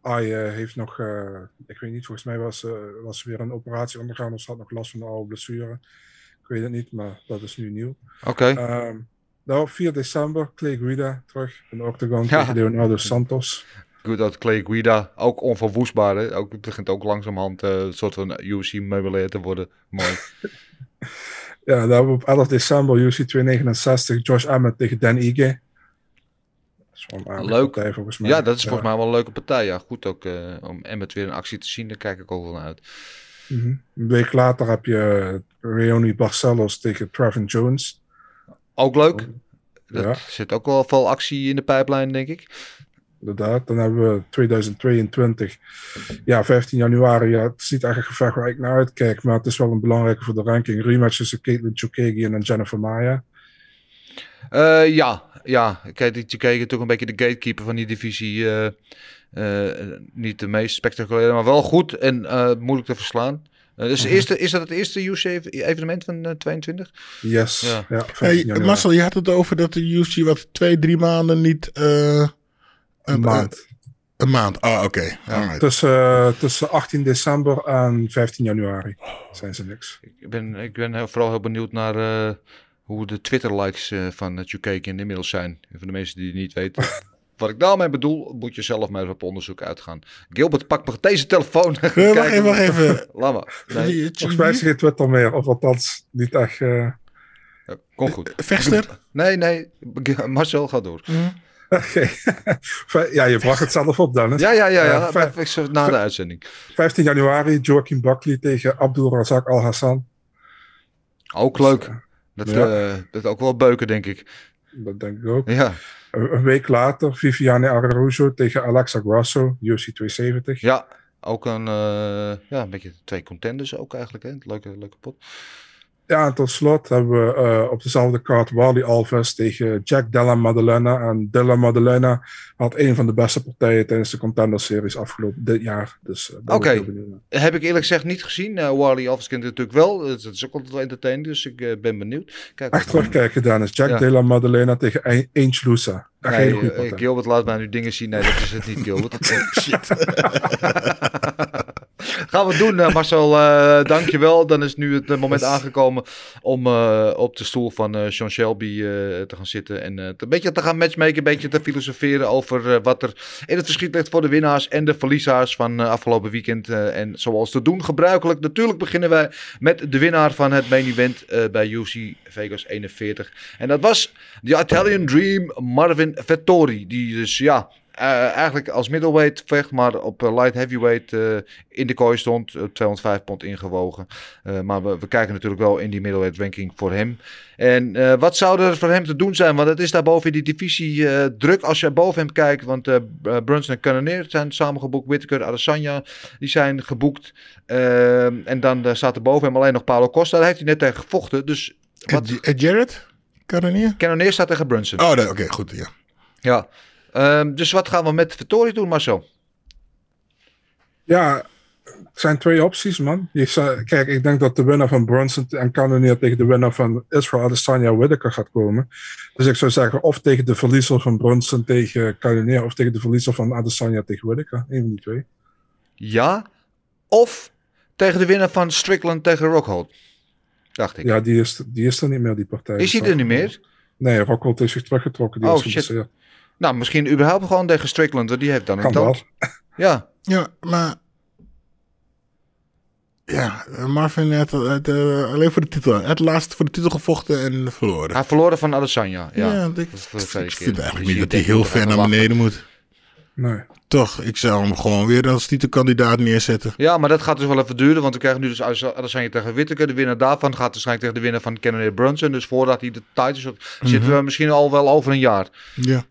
Ai eh, heeft nog, eh, ik weet niet, volgens mij was ze was ze weer een operatie ondergaan of ze had nog last van een oude blessure. Ik weet het niet, maar dat is nu nieuw. Oké, Ehm nou, op 4 december, Clay Guida terug in de octagon Ja. tegen Leonardo Santos. Goed dat Clay Guida, ook onverwoestbaar. Hè? Ook, het begint ook langzamerhand eh, een soort van UFC meubilair te worden. Mooi. Ja, we op 11 december UFC 269 Josh Emmett tegen Dan Ige. Leuk. partij volgens mij. Ja, dat is volgens mij wel een leuke partij. Ja, goed ook eh, om Emmet weer in actie te zien. Daar kijk ik ook wel naar uit. Mhm. Een week later heb je Reoni Barcelos tegen Trevin Jones. Ook leuk. Dat Ja. zit ook wel veel actie in de pijplijn, denk ik. Inderdaad. Dan hebben we 2022. Ja, 15 januari. Ja, het is niet echt een gevecht waar ik naar uitkijk. Maar het is wel een belangrijke voor de ranking. Rematch tussen Caitlin en Jennifer Maya. Eh, ja, ja. Die Chikeke natuurlijk een beetje de gatekeeper van die divisie. eh, eh, niet de meest spectaculaire, maar wel goed en eh, moeilijk te verslaan. Dus de Mhm. eerste, is dat het eerste UFC-evenement van eh, 22? Yes. Ja. Ja, 15 Hey, januari. Marcel, je had het over dat de UFC wat twee, drie maanden niet... eh, Een maand. Een maand, ah oké. Tussen, eh, tussen 18 december en 15 januari zijn ze niks. Ik ben, ik ben heel- vooral heel benieuwd naar eh, hoe de Twitter-likes eh, van uh, Chukeke inmiddels zijn. Voor de mensen die het niet weten. Wat ik daarmee bedoel, moet je zelf maar op onderzoek uitgaan. Gilbert, pak maar deze telefoon. Eh, wacht even, wacht even. Laat maar. Nee, Volgens mij is geen Twitter meer. Of althans, niet echt... eh, kom goed. Vechter? Nee, nee. Marcel, ga door. Oké. ja, je bracht het zelf op, Dennis. Ja, ja, ja. ja. Eh, Ik zeg na de uitzending. 15 januari, Joaquin Buckley tegen Abdul Razak Al Hassan. Ook leuk. Dat, Ja. eh, dat ook wel beuken, denk ik. Dat denk ik ook. Ja, Een week later, Viviane Araújo tegen Alexa Grasso, UFC 270. ja. Ook een, eh, ja, een beetje twee contenders ook eigenlijk. Hè? Leuke, leuke pot. Ja, en tot slot hebben we eh, op dezelfde kaart Wally Alves tegen Jack Della Maddalena. En Della Maddalena had een van de beste partijen tijdens de Contender Series afgelopen dit jaar. Dus uh, Oké. Heb ik eerlijk gezegd niet gezien. Eh Wally Alves kent het natuurlijk wel. Dat is ook altijd wel entertaining, dus ik ben benieuwd. Kijk, Echt terugkijken, Dennis. Jack Ja. Della Maddalena tegen Ainge Lusa. Echt een Nee, eh. Gilbert laat mij nu dingen zien. Nee, dat is het niet, Gilbert. Shit. Gaan we doen, eh, Marcel. eh dankjewel. Dan is nu het moment aangekomen om op de stoel van Sean Shelby te gaan zitten. En een beetje te gaan matchmaken, een beetje te filosoferen over wat er in het verschiet ligt voor de winnaars en de verliezers van afgelopen weekend. En zoals te doen gebruikelijk, natuurlijk beginnen wij met de winnaar van het main event bij UFC Vegas 41. En dat was de Italian Dream Marvin Vettori. Die dus ja, eh, eigenlijk als middleweight vecht, maar op eh, light heavyweight eh, in de kooi stond. eh, 205 pond ingewogen. Maar we, we kijken natuurlijk wel in die middleweight ranking voor hem. En wat zou er voor hem te doen zijn? Want het is daar boven in die divisie druk als je boven hem kijkt. Want Brunson en Cannonier zijn samengeboekt. Whittaker, Adesanya, die zijn geboekt. En dan staat er boven hem alleen nog Paulo Costa. Daar heeft hij net tegen gevochten. Dus wat... Ed, Ed Jarrett? Cannonier? Cannonier staat tegen Brunson. Oh, oké, goed. Ja. Ja. Ehm, dus wat gaan we met Vettori doen, Marcel? Ja, het zijn twee opties, man. Je zou- kijk, ik denk dat de winnaar van Brunson en Cannonier tegen de winnaar van Israel Adesanya Whittaker gaat komen. Dus ik zou zeggen, of tegen de verliezer van Brunson tegen Cannonier, of tegen de verliezer van Adesanya tegen Whittaker. Een van die twee. Ja. Of tegen de winnaar van Strickland tegen Rockhold. Dacht ik. Ja, die is, die is er niet meer, die partij. Is hij er niet meer? Nee, Rockhold heeft zich teruggetrokken. Die Oh, shit. Nou, misschien überhaupt gewoon tegen Strickland, want die heeft dan een Kan tand. Ja. Ja, maar... Ja, eh, Marvin had, had, eh, alleen voor de titel. Had laatst voor de titel gevochten en verloren. Hij verloren van Adesanya. Ja, Ja, Dat ik, is de ik vind eigenlijk niet dat hij heel ver naar beneden moet. Nee. Toch, ik zou hem gewoon weer als titelkandidaat neerzetten. Ja, maar dat gaat dus wel even duren, want we krijgen nu dus Adesanya tegen Whittaker. De winnaar daarvan gaat waarschijnlijk tegen de winnaar van Cannonier Brunson. Dus voordat hij de titles zit, zitten we misschien al wel over een jaar. Ja.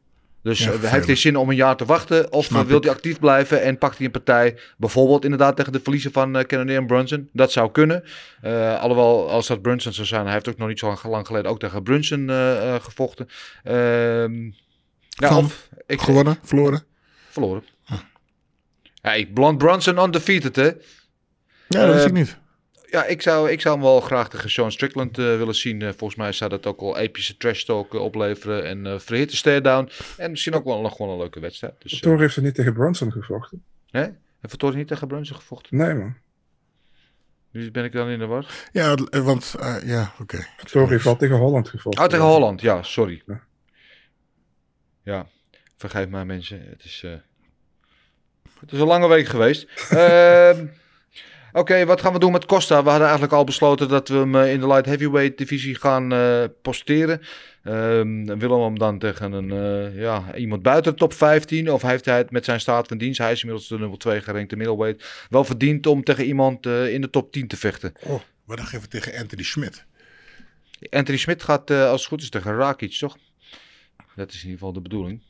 Dus Ja, eh, heeft hij zin om een jaar te wachten? Of Snap eh, wil ik. hij actief blijven en pakt hij een partij? Bijvoorbeeld inderdaad tegen de verliezer van uh, Cannonier en Brunson. Dat zou kunnen. Eh, alhoewel, als dat Brunson zou zijn, hij heeft ook nog niet zo lang geleden ook tegen Brunson gevochten. Ehm ja, Van? of, ik, Gewonnen, verloren. Verloren. Hey, Blond Brunson undefeated, hè? Ja, dat wist Eh, ik niet. Ja, ik zou, ik zou hem wel graag tegen Sean Strickland eh, willen zien. Eh, volgens mij zou dat ook wel epische trash talk eh, opleveren. En eh verhitte stare-down. En misschien ook wel nog gewoon een leuke wedstrijd. Dus, Thor heeft er niet tegen Brunson gevochten. hè? Heeft Vettori niet tegen Brunson gevochten? Nee, man. Nu ben ik dan in de war. Ja, want, eh, ja, oké. Thor heeft wel tegen Holland gevochten. Oh, tegen Holland. Ja, sorry. Ja. Ja, vergeef mij mensen. Het is, eh, het is een lange week geweest. Ehm, Oké, wat gaan we doen met Costa? We hadden eigenlijk al besloten dat we hem eh, in de light heavyweight divisie gaan eh, posteren. Ehm, willen we hem dan tegen een, eh, ja, iemand buiten de top 15? Of heeft hij het met zijn staat van dienst, hij is inmiddels de nummer 2 gerankte middleweight, wel verdiend om tegen iemand in de top 10 te vechten? Oh, wat dacht je even tegen Anthony Schmidt? Anthony Smit gaat als het goed is tegen Rakic, toch? Dat is in ieder geval de bedoeling.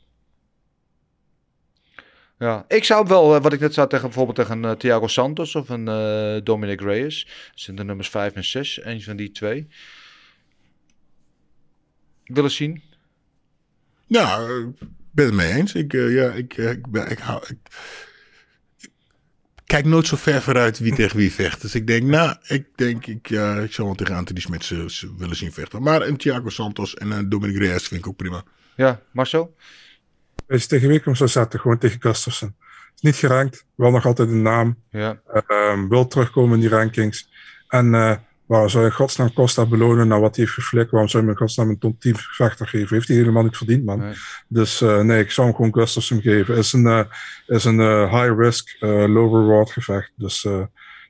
Ja, ik zou wel, eh, wat ik net zei, tegen bijvoorbeeld tegen eh, Thiago Santos of een eh, Dominic Reyes. Dat zijn de nummers 5 en 6, een van die twee. Willen zien. Ja, eh, ik ben het mee eens. Ik, ja, ik, ik, ben, ik, hou, ik, kijk nooit zo ver vooruit wie tegen wie vecht. Dus ik denk, nou, ik denk, ik, ja, ik zal wel tegen Anthony ze willen zien vechten. Maar een Thiago Santos en een Dominic Reyes vind ik ook prima. Ja, Marcel? Als je tegen hem zou zetten, gewoon tegen Gustafsson. Is niet gerankt, wel nog altijd een naam. Ja. Ehm, wil terugkomen in die rankings. En wat Waarom zou je godsnaam Costa belonen naar wat hij heeft geflikt? Waarom zou je hem godsnaam een top 10 vechter geven? Heeft hij helemaal niet verdiend, man. Nee. Dus eh, nee, ik zou hem gewoon Gustafsson geven. is een, eh, is een high risk, low reward gevecht. Dus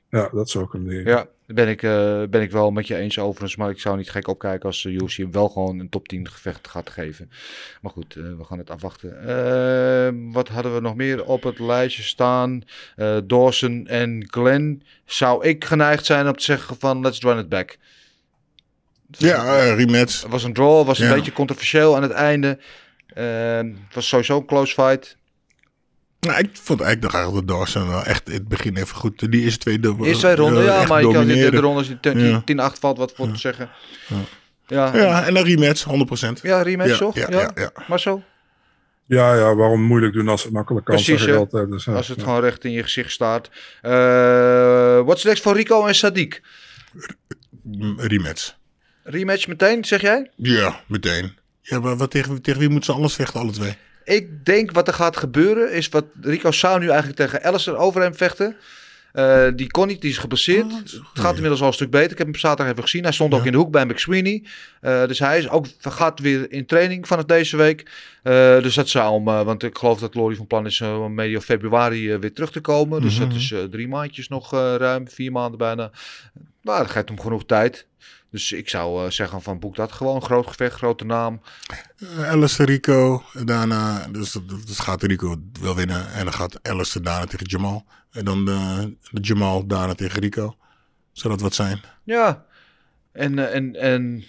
ja, dat zou ik hem geven. Ja, daar ben ik, eh, ben ik wel met je eens overigens. Maar ik zou niet gek opkijken als UFC hem wel gewoon een top 10 gevecht gaat geven. Maar goed, eh, we gaan het afwachten. Wat hadden we nog meer op het lijstje staan? Dawson en Glenn. Zou ik geneigd zijn om te zeggen van let's run it back. Ja, eh, rematch. Het was een draw, was een Ja. beetje controversieel aan het einde. Het was sowieso een close fight. Nou, ik vond eigenlijk nog eigenlijk dat Dawson wel echt in het begin even goed. Die eerste twee dubbel. Eerste twee ronden, ja, echt maar je kan in de derde ronde als Ja. 10-8 valt, wat voor te zeggen. Ja, Ja, en een rematch, 100%. ja rematch Ja, toch? ja, Ja, ja, ja. Maar zo, Ja, ja, waarom moeilijk doen als het makkelijk kan, Precies, ja. altijd. Dus, ja, als het ja. gewoon recht in je gezicht staat. Eh What's next voor Rico en Sadiq? Mm, Rematch. Rematch meteen, zeg jij? Ja, meteen. Ja, maar wat tegen, tegen wie moeten ze anders vechten, alle twee? Ik denk wat er gaat gebeuren is wat Rico zou nu eigenlijk tegen Alistair over hem vechten. Eh, die kon niet, die is geblesseerd. het gaat inmiddels al een stuk beter. Ik heb hem zaterdag even gezien. Hij stond ook in de hoek bij McSweeney. Eh dus hij is ook, gaat weer in training vanaf deze week. Eh, dus dat zou hem, want ik geloof dat Lori van plan is om medio februari weer terug te komen. Dus dat is drie maandjes nog ruim, vier maanden bijna. Maar dat geeft hem genoeg tijd. Dus ik zou eh, zeggen van boek dat gewoon. Groot gevecht, grote naam. Uh, Alistair Rico, daarna, dus dat gaat Rico wel winnen. En dan gaat Alistair daarna tegen Jamal. En dan eh, de Jamal daarna tegen Rico. Zou dat wat zijn? Ja, en, en, en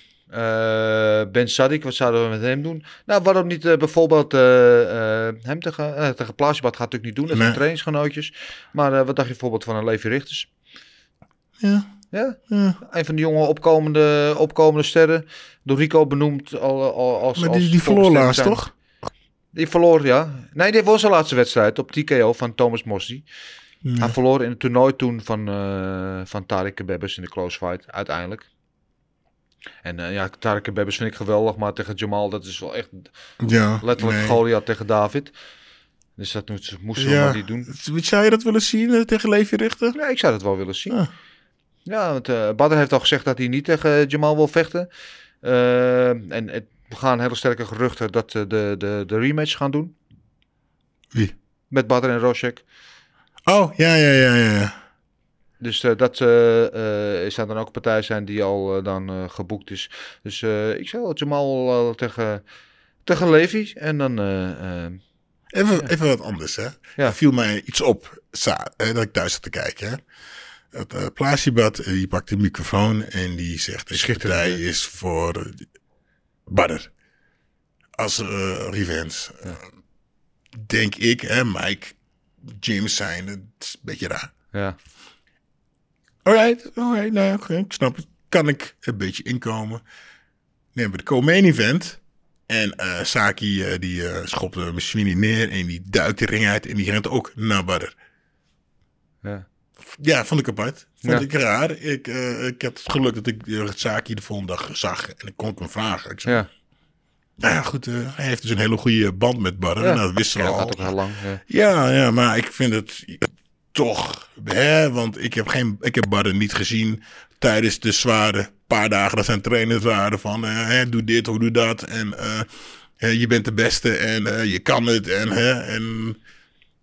Ben Sadik, wat zouden we met hem doen? Nou, waarom niet eh, bijvoorbeeld eh, hem tegen, uh, tegen Plaasjebad gaat natuurlijk niet doen, dat zijn trainingsgenootjes. Maar wat dacht je bijvoorbeeld van een Levi Richters? Ja. Ja, ja. een van de jonge opkomende, opkomende sterren. Door Rico benoemd al, al, als Maar als die, die verloor laatst, toch? Die verloor, ja. Nee, die won zijn laatste wedstrijd op TKO van Thomas Mossi. Hij verloor in het toernooi toen van, eh van Tarek Bebbes in de close fight, uiteindelijk. En eh, ja, Tarek Bebbes vind ik geweldig, maar tegen Jamal, dat is wel echt Ja, letterlijk nee. Goliath tegen David. Dus dat moesten we Ja. maar niet doen. Zou je dat willen zien eh, tegen Levi Richter? Ja, ik zou dat wel willen zien. Ah. Ja, want eh Badr heeft al gezegd dat hij niet tegen Jamal wil vechten. Eh, en het, we gaan hele sterke geruchten dat ze de, de, de rematch gaan doen. Wie? Met Badr en Rosek. Oh, ja, ja, ja, ja. Dus eh, dat eh, zou dan ook een partij zijn die al dan geboekt is. Dus ik zou Jamal tegen, tegen Levi. En dan... Even, even wat anders, hè. Ja. Er viel mij iets op dat ik thuis zat te kijken, hè. Het uh, die pakt de microfoon en die zegt... Schitterend, partij is voor Badder. Als uh, revenge. Denk ik, hè, Mike, James zijn, het is een beetje raar. ja. Alright, alright, nou oké, ik snap het. Kan ik een beetje inkomen. Neem we de co-main event. En uh, Saki uh, die uh, schopt uh, Sweeney neer en die duikt de ring uit en die rent ook naar Badder. Ja. Ja, vond ik apart. Vond Ja. ik raar. Ik, uh, ik had het geluk dat ik uh, Saki de volgende dag zag en ik kon ik hem vragen. Ik zei, Ja. nou ja, goed, uh, hij heeft dus een hele goede band met. Ja. Nou, dat wisten we Ja, al. dat gaat ook heel lang. Ja. Ja, ja, maar ik vind het toch, hè, want ik heb, geen, ik heb Badden niet gezien tijdens de zware paar dagen dat zijn trainers waren van, eh, hè, doe dit of doe dat en eh, hè, je bent de beste en eh, je kan het en, hè, en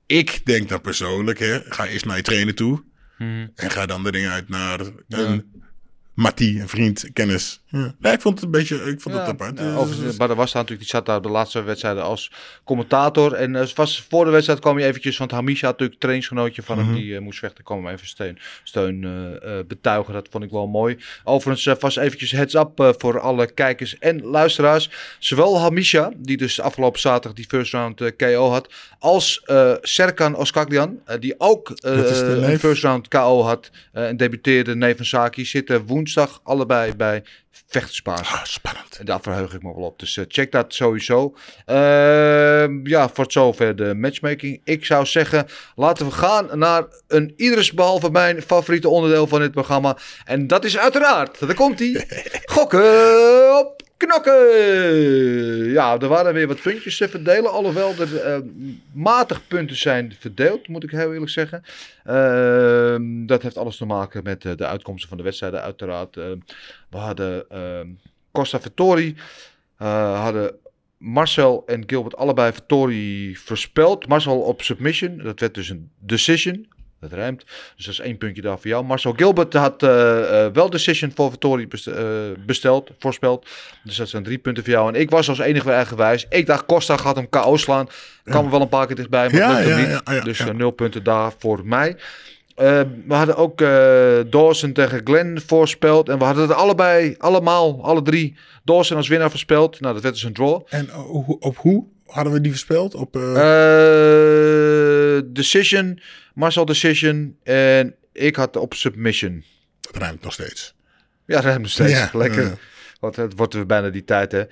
ik denk dan persoonlijk, hè, ga eerst naar je trainer toe Mhm. en ga dan de ring uit naar een Mattie, een vriend, kennis. Ja. Nee, ik vond het een beetje, ik vond het apart. nou, Dus- overigens, Badr was daar natuurlijk, die zat daar de laatste wedstrijden als commentator. En uh, was, voor de wedstrijd kwam hij eventjes, want Hamisha natuurlijk trainingsgenootje van hem, Mhm. die uh, moest vechten. kwam hem even steun, steun uh, betuigen, dat vond ik wel mooi. Overigens was eventjes heads up voor alle kijkers en luisteraars. Zowel Hamisha, die dus afgelopen zaterdag die first round KO had, als Serkan Oskaglian, die ook een first round KO had en debuteerde neven Saki, zitten woensdag allebei bij Vechtersbaas. Ah, spannend. En daar verheug ik me wel op. Dus uh, check dat sowieso. Uh, ja, voor zover de matchmaking. Ik zou zeggen, laten we gaan naar een ieders behalve mijn favoriete onderdeel van dit programma. En dat is uiteraard, daar komt hij, gokken op Knokken! Ja, er waren weer wat puntjes te verdelen. Alhoewel er eh, matig punten zijn verdeeld, moet ik heel eerlijk zeggen. Ehm, dat heeft alles te maken met eh, de uitkomsten van de wedstrijden, uiteraard. Ehm, we hadden ehm, Costa Vittori, eh, hadden Marcel en Gilbert allebei Vittori voorspeld. Marcel op submission, dat werd dus een decision. Dat rijmt. Dus dat is één puntje daar voor jou. Marcel Gilbert had eh, eh, wel decision voor Vittori best- eh, besteld, voorspeld. Dus dat zijn drie punten voor jou. En ik was als enige weer eigenwijs. Ik dacht Costa gaat hem KO slaan. Kan me wel een paar keer dichtbij, maar Ja, niet. ja, dus nul punten daar voor mij. Eh, we hadden ook Dawson tegen Glenn voorspeld. En we hadden het allebei, allemaal, alle drie, Dawson als winnaar voorspeld. Nou, dat werd dus een draw. En op hoe hadden we die voorspeld? Op, eh, Eh, decision, Marcel Decision. En ik had op submission. dat ruimt nog steeds. Ja, dat nog steeds. Ja, Lekker. Want het wordt bijna die tijd, hè.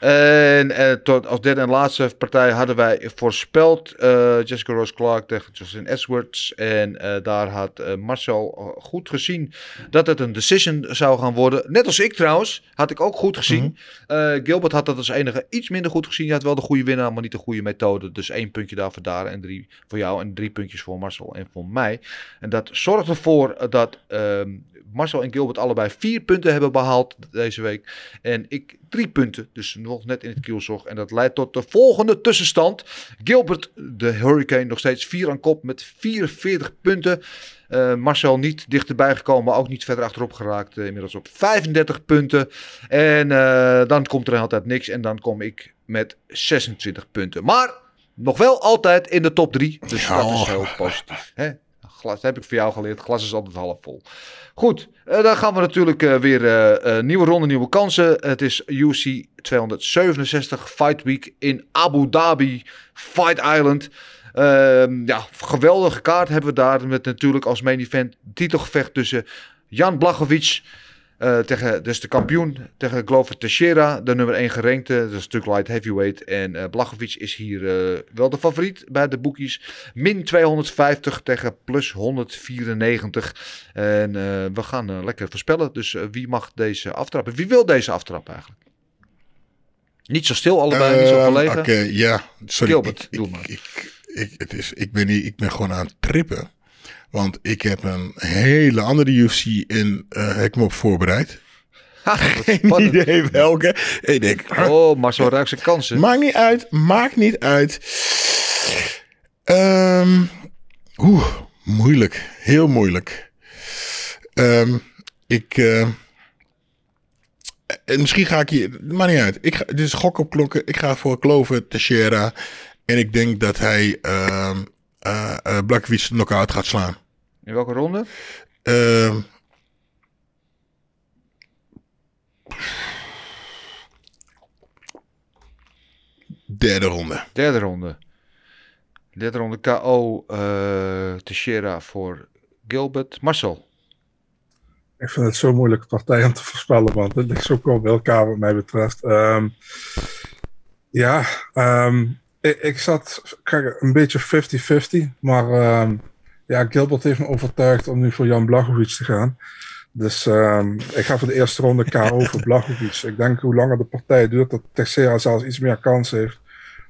En eh, tot, als derde en laatste partij hadden wij voorspeld eh, Jessica Rose Clark tegen Justin Edwards. En eh, daar had Marcel goed gezien dat het een decision zou gaan worden. Net als ik trouwens, had ik ook goed gezien. Eh, Gilbert had dat als enige iets minder goed gezien. Hij had wel de goede winnaar, maar niet de goede methode. Dus één puntje daarvoor daar en drie voor jou. En drie puntjes voor Marcel en voor mij. En dat zorgt ervoor dat ehm, Marcel en Gilbert allebei vier punten hebben behaald deze week. En ik drie punten, dus nog net in het kielzog. En dat leidt tot de volgende tussenstand. Gilbert, de Hurricane, nog steeds vier aan kop met 44 punten. Eh, Marcel niet dichterbij gekomen, maar ook niet verder achterop geraakt. eh, inmiddels op 35 punten. En eh, dan komt er altijd niks. En dan kom ik met 26 punten. Maar nog wel altijd in de top 3. Dus Ja. dat is heel positief. Hè? Glas, heb ik voor jou geleerd. Glas is altijd half vol. Goed, eh, dan gaan we natuurlijk eh, weer eh, nieuwe ronde, nieuwe kansen. Het is UC 267 Fight Week in Abu Dhabi, Fight Island. Ehm, ja, geweldige kaart hebben we daar. Met natuurlijk als main event titelgevecht tussen Jan Blachowicz. Eh, tegen, dus de kampioen tegen Glover Teixeira, de nummer 1 gerankte. Dat is natuurlijk light heavyweight. En eh Blachowicz is hier eh, wel de favoriet bij de boekies. Min 250 tegen plus 194. En we gaan lekker voorspellen. Dus wie mag deze aftrappen? Wie wil deze aftrappen eigenlijk? Niet zo stil allebei, niet zo Ehm, verlegen. Oké, ja. Sorry. Gilbert, ik, doe ik, maar. Ik, ik, het is, ik, ben niet, ik ben gewoon aan het trippen. Want ik heb een hele andere UFC in uh, heb ik me op voorbereid. Ha, Geen spannend. idee welke. Ik denk, Oh, Marcel ruikt zijn kansen. maakt niet uit, maakt niet uit. Ehm Oeh, moeilijk. Heel moeilijk. Ehm ik... eh, en misschien ga ik hier... Maakt niet uit. Ik ga, dit is gok op klokken. Ik ga voor Clover Teixeira. En ik denk dat hij ehm uh, uh, knock-out gaat slaan. In welke ronde? Ehm derde ronde. Derde ronde. Derde ronde KO uh, Teixeira voor Gilbert. Marcel. Ik vind het zo moeilijk partij om te voorspellen, want het ligt zo kort bij elkaar wat mij betreft. Um, ja, um, ik, ik, zat kijk, een beetje 50-50, maar um, ja, Gilbert heeft me overtuigd om nu voor Jan Blachowicz te gaan. Dus ik ga voor de eerste ronde KO voor Blachowicz. Ik denk hoe langer de partij duurt, dat Teixeira zelfs iets meer kans heeft.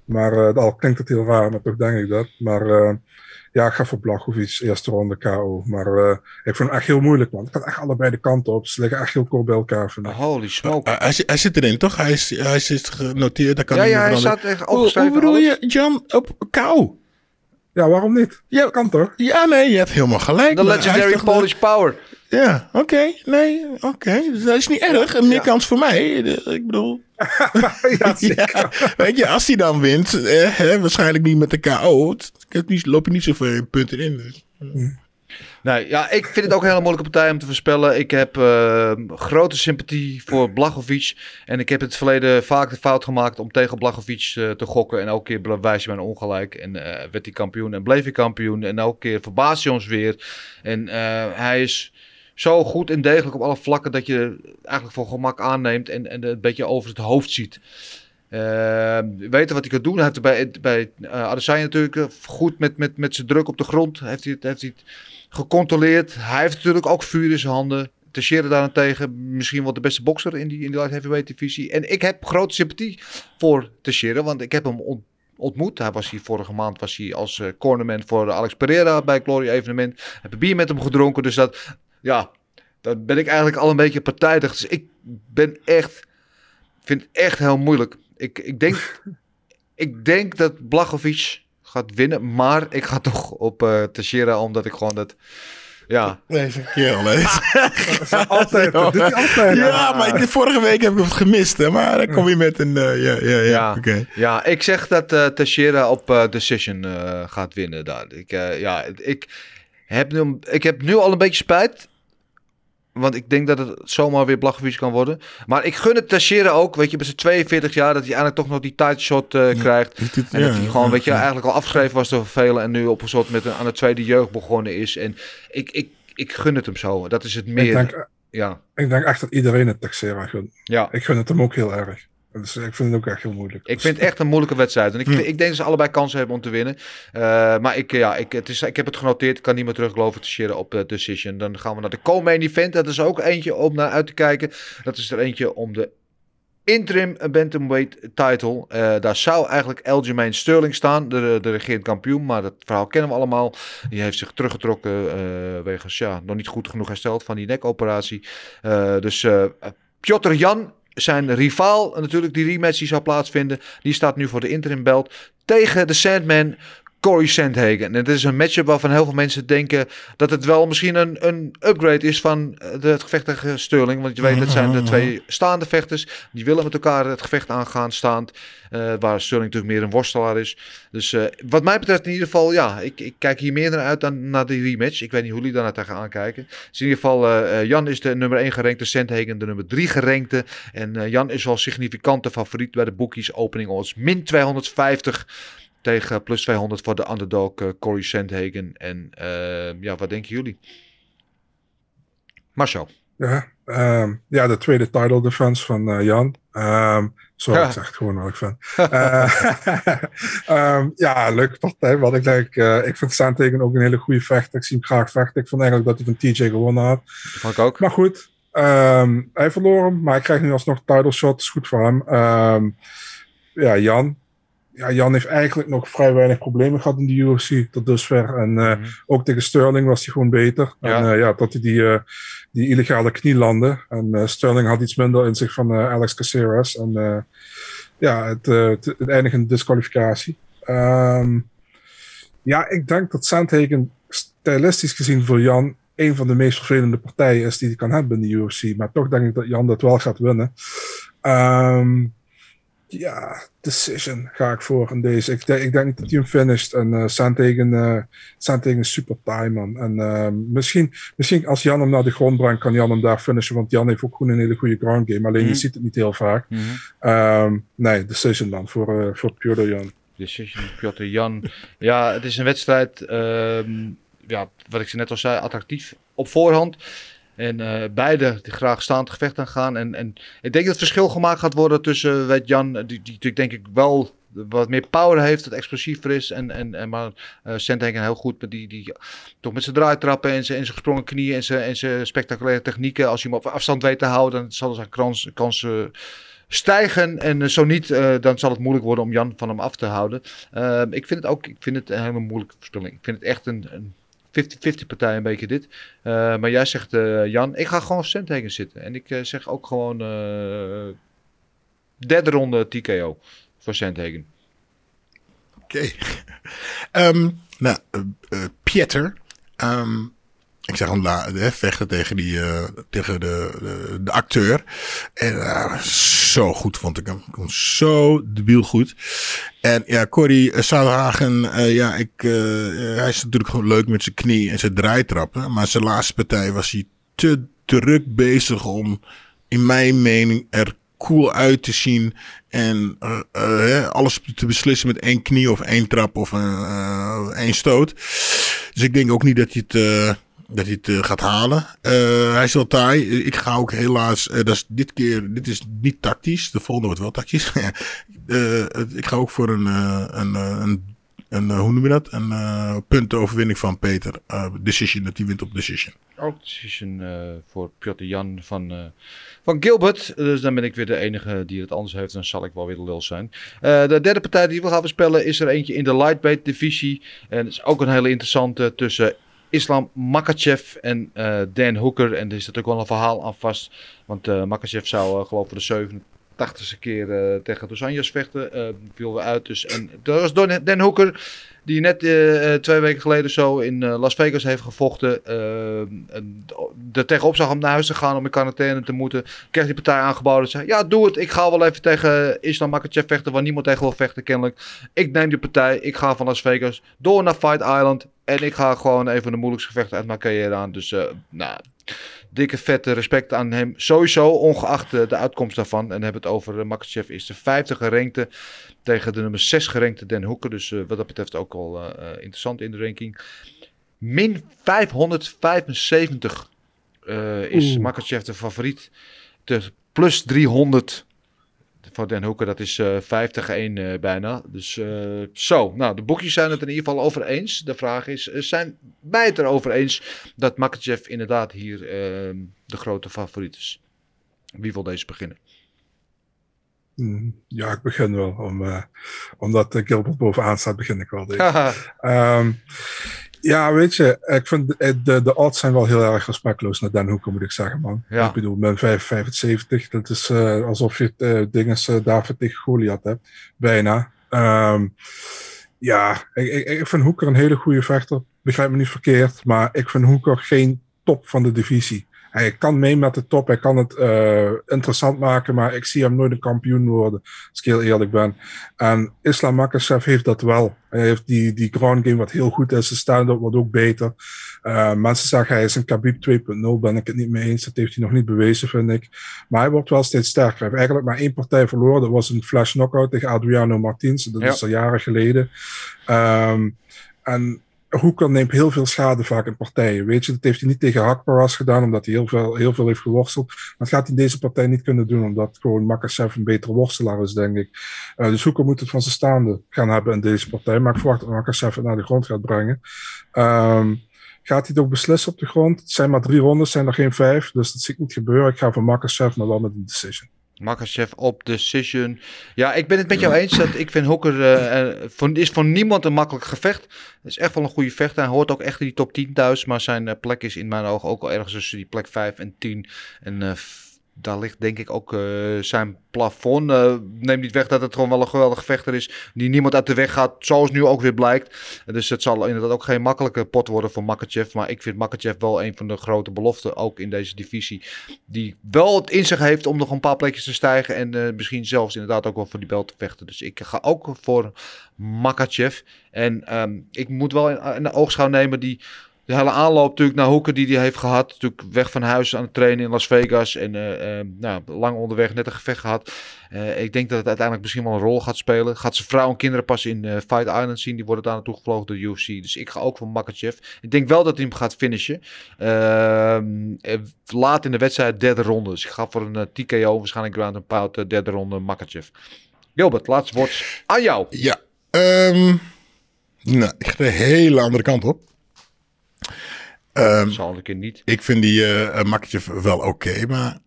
Maar uh, al klinkt het heel raar, maar toch denk ik dat. Maar uh, ja, ik ga voor Blachowicz, eerste ronde KO. Maar uh, ik vind het echt heel moeilijk, man. Het gaat echt allebei de kanten op. Ze liggen echt heel kort bij elkaar. Vind ik. Holy smoke. hij, hij, zit erin, toch? Hij is, hij is genoteerd. Dat kan ja, niet ja, hij staat echt hoe, opgeschreven. hoe bedoel alles. je, Jan, op KO? Ja, waarom niet? Ja, kan toch? Ja, nee, je hebt helemaal gelijk. The legendary Polish de... power. Ja, oké. Okay, nee, oké. Okay. Dus dat is niet erg. Meer ja. kans voor mij. Ik bedoel... ja, ja, weet je, als hij dan wint, eh, hè, waarschijnlijk niet met de KO, niet, loop je niet zoveel punten in. Dus. Nee, ja, ik vind het ook een hele moeilijke partij om te voorspellen. Ik heb uh, grote sympathie voor Blachowicz. En ik heb het verleden vaak de fout gemaakt om tegen Blachowicz uh, te gokken. En elke keer bewijs je mijn ongelijk. En uh, werd hij kampioen en bleef hij kampioen. En elke keer verbaast hij ons weer. En eh, hij is zo goed en degelijk op alle vlakken dat je eigenlijk voor gemak aanneemt en, en een beetje over het hoofd ziet. Uh, weten wat hij kan doen. Hij heeft bij, bij Adesanya natuurlijk goed met, met, met zijn druk op de grond. Heeft hij, heeft hij het gecontroleerd. Hij heeft natuurlijk ook vuur in zijn handen. Teixeira daarentegen misschien wel de beste bokser in die, in die light heavyweight divisie. En ik heb grote sympathie voor Teixeira, want ik heb hem ont- ontmoet. Hij was hier vorige maand was hij als eh, cornerman voor Alex Pereira bij Glory evenement. Heb een bier met hem gedronken, dus dat, ja, dan ben ik eigenlijk al een beetje partijdig. Dus ik ben echt, vind het echt heel moeilijk. Ik, ik denk, ik denk dat Blachowicz gaat winnen, maar ik ga toch op Teixeira, omdat ik gewoon dat, ja, Deze kerel, hè. Altijd, dat doet hij altijd. Ja, maar ik, vorige week heb ik het gemist, hè. Maar dan kom je met een... eh, ja, ja, ja. Ja, ik zeg dat Teixeira op eh, decision gaat winnen. Daar. Ik, ja, ik, heb nu, ik heb nu al een beetje spijt. Want ik denk dat het zomaar weer Blachowicz kan worden. Maar ik gun het Teixeira ook. Weet je, bij zijn 42 jaar dat hij eigenlijk toch nog die tight shot eh, krijgt. Dit- dit- En ja, dat hij gewoon, ja, weet je, eigenlijk al afgeschreven was door velen. En nu op een soort met een, aan de tweede jeugd begonnen is. En ik, ik, ik gun het hem zo. Dat is het Ik meer. denk, ja, ik denk echt dat iedereen het Texera gunt. ja. Ik gun het hem ook heel erg. Dus ik vind het ook echt heel moeilijk. Ik vind het echt een moeilijke wedstrijd. En ik, Hm. ik denk dat ze allebei kansen hebben om te winnen. Eh, maar ik, ja, ik, het is, ik heb het genoteerd. Ik kan niet meer teruggeloven te sharen op de decision. Dan gaan we naar de co-main event. Dat is ook eentje om naar uit te kijken. Dat is er eentje om de interim bantamweight title. Eh, daar zou eigenlijk Aljamain Sterling staan. De, de regerend kampioen. Maar dat verhaal kennen we allemaal. Die heeft zich teruggetrokken. eh wegens ja, nog niet goed genoeg hersteld van die nekoperatie. Eh, dus eh Piotr Jan zijn rivaal, natuurlijk die rematch die zou plaatsvinden, die staat nu voor de interim belt tegen de Sandman Corey Sandhagen. En het is een matchup waarvan heel veel mensen denken dat het wel misschien een, een upgrade is van eh, de, het gevecht tegen Sterling. Want je weet, dat zijn de twee staande vechters. Die willen met elkaar het gevecht aangaan staand. eh, waar Sterling natuurlijk meer een worstelaar is. Dus eh, wat mij betreft in ieder geval, ja, ik, ik kijk hier meer naar uit dan naar die rematch. Ik weet niet hoe jullie daar tegenaan kijken. Dus in ieder geval, Jan is de nummer 1 gerankte, Sandhagen de nummer 3 gerankte. En Jan is wel significante favoriet bij de bookies opening odds. Min 250 tegen plus 200 voor de underdog eh, Corey Sandhagen. En eh, ja, wat denken jullie? Marcel. Ja, ehm, ja, de tweede title defense van eh, Jan. Sorry, Ja. ik zeg het gewoon wat ik vind. Eh, ehm, ja, leuke partij. Wat ik denk, eh, ik vind Sandhagen ook een hele goede vechter. Ik zie hem graag vechten. Ik vond eigenlijk dat hij van TJ gewonnen had. Dat vond ik ook. Maar goed, hij verloor hem. Maar hij krijgt nu alsnog title shot. is goed voor hem. Ja, Jan. Ja, Jan heeft eigenlijk nog vrij weinig problemen gehad in de UFC tot dusver. En eh, ook tegen Sterling was hij gewoon beter. Ja. En eh, ja, tot hij die, eh, die illegale knie landde. En Sterling had iets minder in zich van Alex Caceres. En ja, het, het, het eindigt in disqualificatie. Ehm, ja, ik denk dat Sandhagen stylistisch gezien voor Jan een van de meest vervelende partijen is die hij kan hebben in de UFC. Maar toch denk ik dat Jan dat wel gaat winnen. Ehm, ja, decision ga ik voor in deze. Ik, denk- ik denk niet dat hij hem finisht. En uh, eh Sandhagen is super taai, man. En ehm, misschien, misschien als Jan hem naar de grond brengt, kan Jan hem daar finishen. Want Jan heeft ook gewoon een hele goede ground game. Alleen Mhm. je ziet het niet heel vaak. Mhm. Ehm, nee, decision dan voor, eh voor Pure Jan. Decision, Piotr Jan. Ja, het is een wedstrijd, ehm, ja, wat ik ze net al zei, attractief op voorhand. En eh, beide die graag staand gevecht aan gaan. En, en ik denk dat het verschil gemaakt gaat worden tussen weet Jan, die, die natuurlijk denk ik wel wat meer power heeft, het explosiever is. En, en, en maar uh, heel goed met die, die toch met zijn draaitrappen en zijn, en zijn gesprongen knieën en zijn, en zijn spectaculaire technieken. Als hij hem op afstand weet te houden, dan zal zijn kans, kansen stijgen. En uh, zo niet, uh, dan zal het moeilijk worden om Jan van hem af te houden. Uh, ik vind het ook ik vind het een hele moeilijke verspilling. Ik vind het echt een, een 50-50 partij een beetje dit. Uh, maar jij zegt, uh, Jan, ik ga gewoon Sandhagen zitten. En ik uh, zeg ook gewoon derde ronde TKO voor Sandhagen. Oké. Okay. um, nou, uh, Pieter. Um, ik zeg hem hè, vechten tegen, die, tegen de, de, acteur. En zo goed vond ik hem. Zo debiel goed. En ja, uh, Zouthagen, uh, ja, ik, uh, hij is natuurlijk gewoon leuk met zijn knie en zijn draaitrappen. Maar zijn laatste partij was hij te druk bezig om, in mijn mening, er cool uit te zien. En alles te beslissen met één knie of één trap of één stoot. Dus ik denk ook niet dat hij het dat hij het uh, gaat halen. Uh, hij is wel taai. Ik ga ook helaas, uh, dat is dit keer, dit is niet tactisch. De volgende wordt wel tactisch. ik ga ook voor een, een, een, een hoe noem je dat? Een puntenoverwinning van Peter. decision, dat hij wint op decision. Ook decision voor Piotr Jan van, van Gilbert. Dus dan ben ik weer de enige die het anders heeft. Dan zal ik wel weer de lul zijn. de derde partij die we gaan bespellen is er eentje in de lightweight divisie. En dat is ook een hele interessante tussen Islam Makachev en uh, Dan Hooker. En er is natuurlijk wel een verhaal aan vast. Want uh, Makachev zou uh, geloof ik de 87ste keer tegen Dos Anjos vechten. viel we uit. Dus, en dat was door Dan Hooker. Die net twee weken geleden zo in Las Vegas heeft gevochten. er tegenop zag om naar huis te gaan om in quarantaine te moeten. Kreeg die partij aangeboden. Zei, ja doe het. Ik ga wel even tegen Islam Makachev vechten. Waar niemand tegen wil vechten kennelijk. Ik neem die partij. Ik ga van Las Vegas door naar Fight Island. En ik ga gewoon even de moeilijkste gevechten uit mijn carrière aan. Dus nou, dikke vette respect aan hem. Sowieso, ongeacht de uitkomst daarvan. En hebben het over uh, Makachev is de 50 gerenkte tegen de nummer 6 gerenkte Den Hoeken. Dus uh, wat dat betreft ook al interessant in de ranking. Min 575 is. Makachev de favoriet. De plus 300 voor Den Hoeken, dat is uh, 50 1 bijna. Dus uh, zo, nou, de boekjes zijn het in ieder geval over eens. De vraag is, zijn wij het erover eens dat Makachev inderdaad hier ehm, de grote favoriet is? Wie wil deze beginnen? Hmm, ja, ik begin wel. Om, uh, omdat Gilbert bovenaan staat, begin ik wel. um, Ja, weet je, ik vind de, de, de odds zijn wel heel erg respectloos naar Den Hoeken, moet ik zeggen, man. Ja. Ik bedoel, met 75, dat is uh, alsof je uh, dinges uh, David tegen Goliath hebt. Bijna. Um, ja, ik, ik, ik vind Hoeker een hele goede vechter. Begrijp me niet verkeerd, maar ik vind Hoeker geen top van de divisie. Hij kan mee met de top, hij kan het uh, interessant maken, maar ik zie hem nooit een kampioen worden, als ik heel eerlijk ben. En Islam Makachev heeft dat wel. Hij heeft die, die ground game wat heel goed is, zijn stand-up wordt ook beter. Uh, mensen zeggen hij is een Khabib 2.0, ben ik het niet mee eens. Dat heeft hij nog niet bewezen, vind ik. Maar hij wordt wel steeds sterker. Hij heeft eigenlijk maar één partij verloren. Dat was een flash knockout tegen Adriano Martins. Dat ja. is al jaren geleden. Um, en Hoeker neemt heel veel schade vaak in partijen. Weet je, dat heeft hij niet tegen Hakparas gedaan, omdat hij heel veel, heel veel heeft geworsteld. Maar dat gaat hij deze partij niet kunnen doen, omdat gewoon Makachev een betere worstelaar is, denk ik. Uh, dus Hoeker moet het van zijn staande gaan hebben in deze partij. Maar ik verwacht dat Makachev het naar de grond gaat brengen. Um, gaat hij het ook beslissen op de grond? Het zijn maar drie rondes, zijn er geen vijf. Dus dat zie ik niet gebeuren. Ik ga voor Makachev, maar wel met een decision. Makachev op decision. Ja, ik ben het met jou eens. Dat ik vind Hokker uh, is voor niemand een makkelijk gevecht. Het is echt wel een goede vechter. Hij hoort ook echt in die top 10 thuis. Maar zijn uh, plek is in mijn ogen ook al ergens tussen die plek 5 en 10. En uh, daar ligt denk ik ook uh, zijn plafond. Uh, neem niet weg dat het gewoon wel een geweldige vechter is. Die niemand uit de weg gaat. Zoals nu ook weer blijkt. Dus het zal inderdaad ook geen makkelijke pot worden voor Makachev. Maar ik vind Makachev wel een van de grote beloften. Ook in deze divisie. Die wel het in zich heeft om nog een paar plekjes te stijgen. En uh, misschien zelfs inderdaad ook wel voor die bel te vechten. Dus ik ga ook voor Makachev. En um, ik moet wel in, oogschouw nemen die de hele aanloop natuurlijk naar Hoeken die hij heeft gehad. Natuurlijk weg van huis aan het trainen in Las Vegas. En uh, uh, nou, lang onderweg net een gevecht gehad. Uh, ik denk dat het uiteindelijk misschien wel een rol gaat spelen. Gaat zijn vrouw en kinderen pas in Fight Island zien. Die worden daar naartoe gevlogen door UFC. Dus ik ga ook voor Makachev. Ik denk wel dat hij hem gaat finishen. Ehm, laat in de wedstrijd derde ronde. Dus ik ga voor een TKO. Waarschijnlijk ground and pound derde ronde Makachev. Gilbert, laatste woord aan jou. Ja. Um, nou, ik ga de hele andere kant op. Um, ik niet. Ik vind die uh, makketje wel oké, okay, maar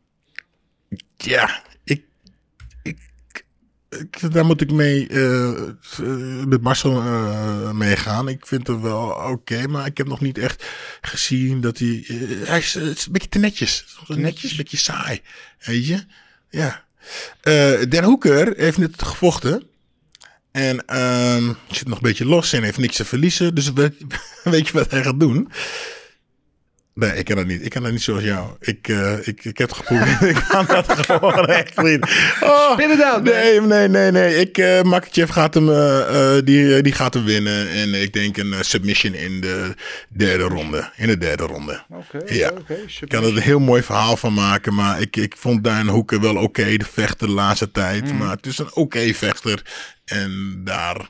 ja, ik, ik, ik, daar moet ik mee uh, met Marcel uh, meegaan. Ik vind hem wel oké, okay, maar ik heb nog niet echt gezien dat hij. hij is, is, een beetje te netjes. Te netjes, een beetje saai. Weet je? Ja. Den Hoeker heeft net gevochten. En um, zit nog een beetje los en heeft niks te verliezen. Dus weet, weet je wat hij gaat doen? Nee, ik ken dat niet. Ik ken dat niet zoals jou. Ik, uh, ik, ik heb het geproefd. ik kan dat gewoon echt niet. Oh, Spin it out. Nee, nee, nee, nee. Ik, uh, Makachev gaat hem, uh, die, die gaat hem winnen. En ik denk een submission in de derde ronde. In de derde ronde. Oké, okay, ja. Okay, ik kan er een heel mooi verhaal van maken. Maar ik, ik vond Daan Hoeken wel oké. Okay, de vechter de laatste tijd. Mm. Maar het is een oké vechter. En daar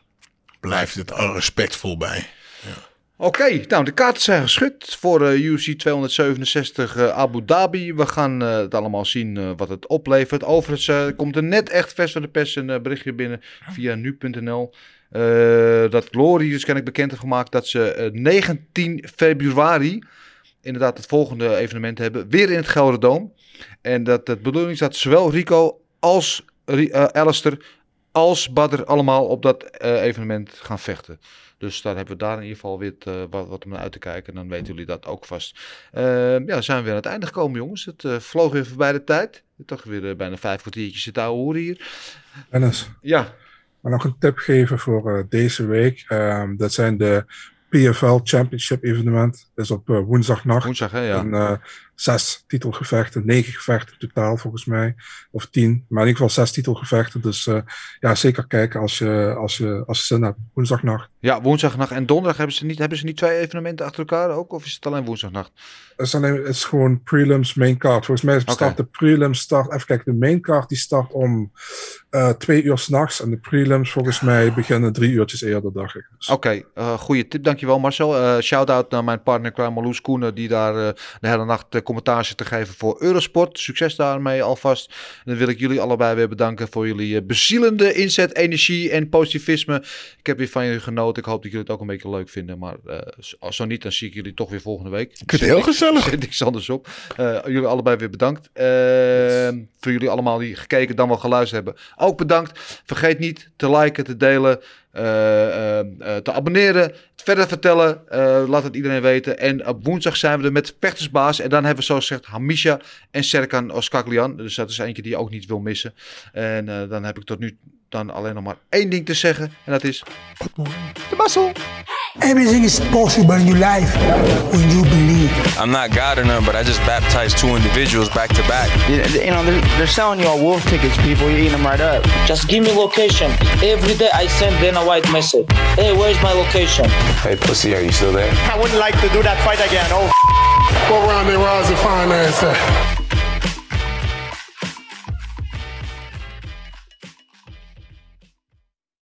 blijft het respectvol bij. Ja. Oké, nou de kaarten zijn geschud voor eh UFC 267 eh, Abu Dhabi. We gaan eh, het allemaal zien wat het oplevert. Overigens komt er net echt vers van de pers een berichtje binnen via nu.nl. dat Glory dus ken ik bekend heeft gemaakt dat ze eh, 19 februari inderdaad het volgende evenement hebben. Weer in het Gelderdoom. En dat de bedoeling is dat zowel Rico als Alistair als Badr allemaal op dat evenement gaan vechten. Dus daar hebben we daar in ieder geval weer wat, wat om naar uit te kijken. Dan weten jullie dat ook vast. Eh, ja, dan zijn we weer aan het einde gekomen, jongens. Het eh, vloog weer voorbij de tijd. Toch weer eh, bijna vijf kwartiertjes zitten ouwe horen hier. Dennis, Ja, maar nog een tip geven voor eh, deze week. Ehm, dat zijn de PFL Championship evenement. Dat is op woensdagnacht. woensdag, hè? Ja. En, zes titelgevechten, negen gevechten totaal volgens mij. Of tien, maar in ieder geval zes titelgevechten. Dus eh, ja, zeker kijken als je, als je, als je zin hebt. Woensdagnacht. ja, woensdagnacht en donderdag hebben ze, niet, hebben ze niet twee evenementen achter elkaar ook? Of is het alleen woensdagnacht? Het is, alleen, het is gewoon prelims, main card. Volgens mij start de prelims, start, even kijken, de main card die start om eh, twee uur s'nachts. En de prelims volgens mij beginnen drie uurtjes eerder, dacht ik. Dus, Oké, eh goede tip. Dankjewel Marcel. Eh Shout-out naar mijn partner Crime Loes Koenen, die daar de hele nacht uh, commentaar zit te geven voor Eurosport. Succes daarmee alvast. En dan wil ik jullie allebei weer bedanken voor jullie bezielende inzet, energie en positivisme. Ik heb weer van jullie genoten. Ik hoop dat jullie het ook een beetje leuk vinden. Maar eh, zo- zo niet, dan zie ik jullie toch weer volgende week. Ik vind het heel gezellig. Er zit niks anders op. Eh, jullie allebei weer bedankt. Eh, Voor jullie allemaal die gekeken dan wel geluisterd hebben. Ook bedankt. Vergeet niet te liken, te delen, eh, eh, eh, te abonneren, het verder vertellen. Laat het iedereen weten. En op woensdag zijn we er met Vechtersbaas. En dan hebben we zoals gezegd Hamisha en Serkan Oskaglian. Dus dat is eentje die je ook niet wil missen. En dan heb ik tot nu dan alleen nog maar één ding te zeggen. En dat is... De mazzel! Everything is possible in your life when you believe. I'm not God or none, but I just baptized two individuals back to back. You, you know, they're, they're selling you all wolf tickets, people. You're eating them right up. Just give me location. Every day I send Dana White message. Hey, where's my location? Hey, pussy, are you still there? I wouldn't like to do that fight again. Oh, Go around there, rise and finance that.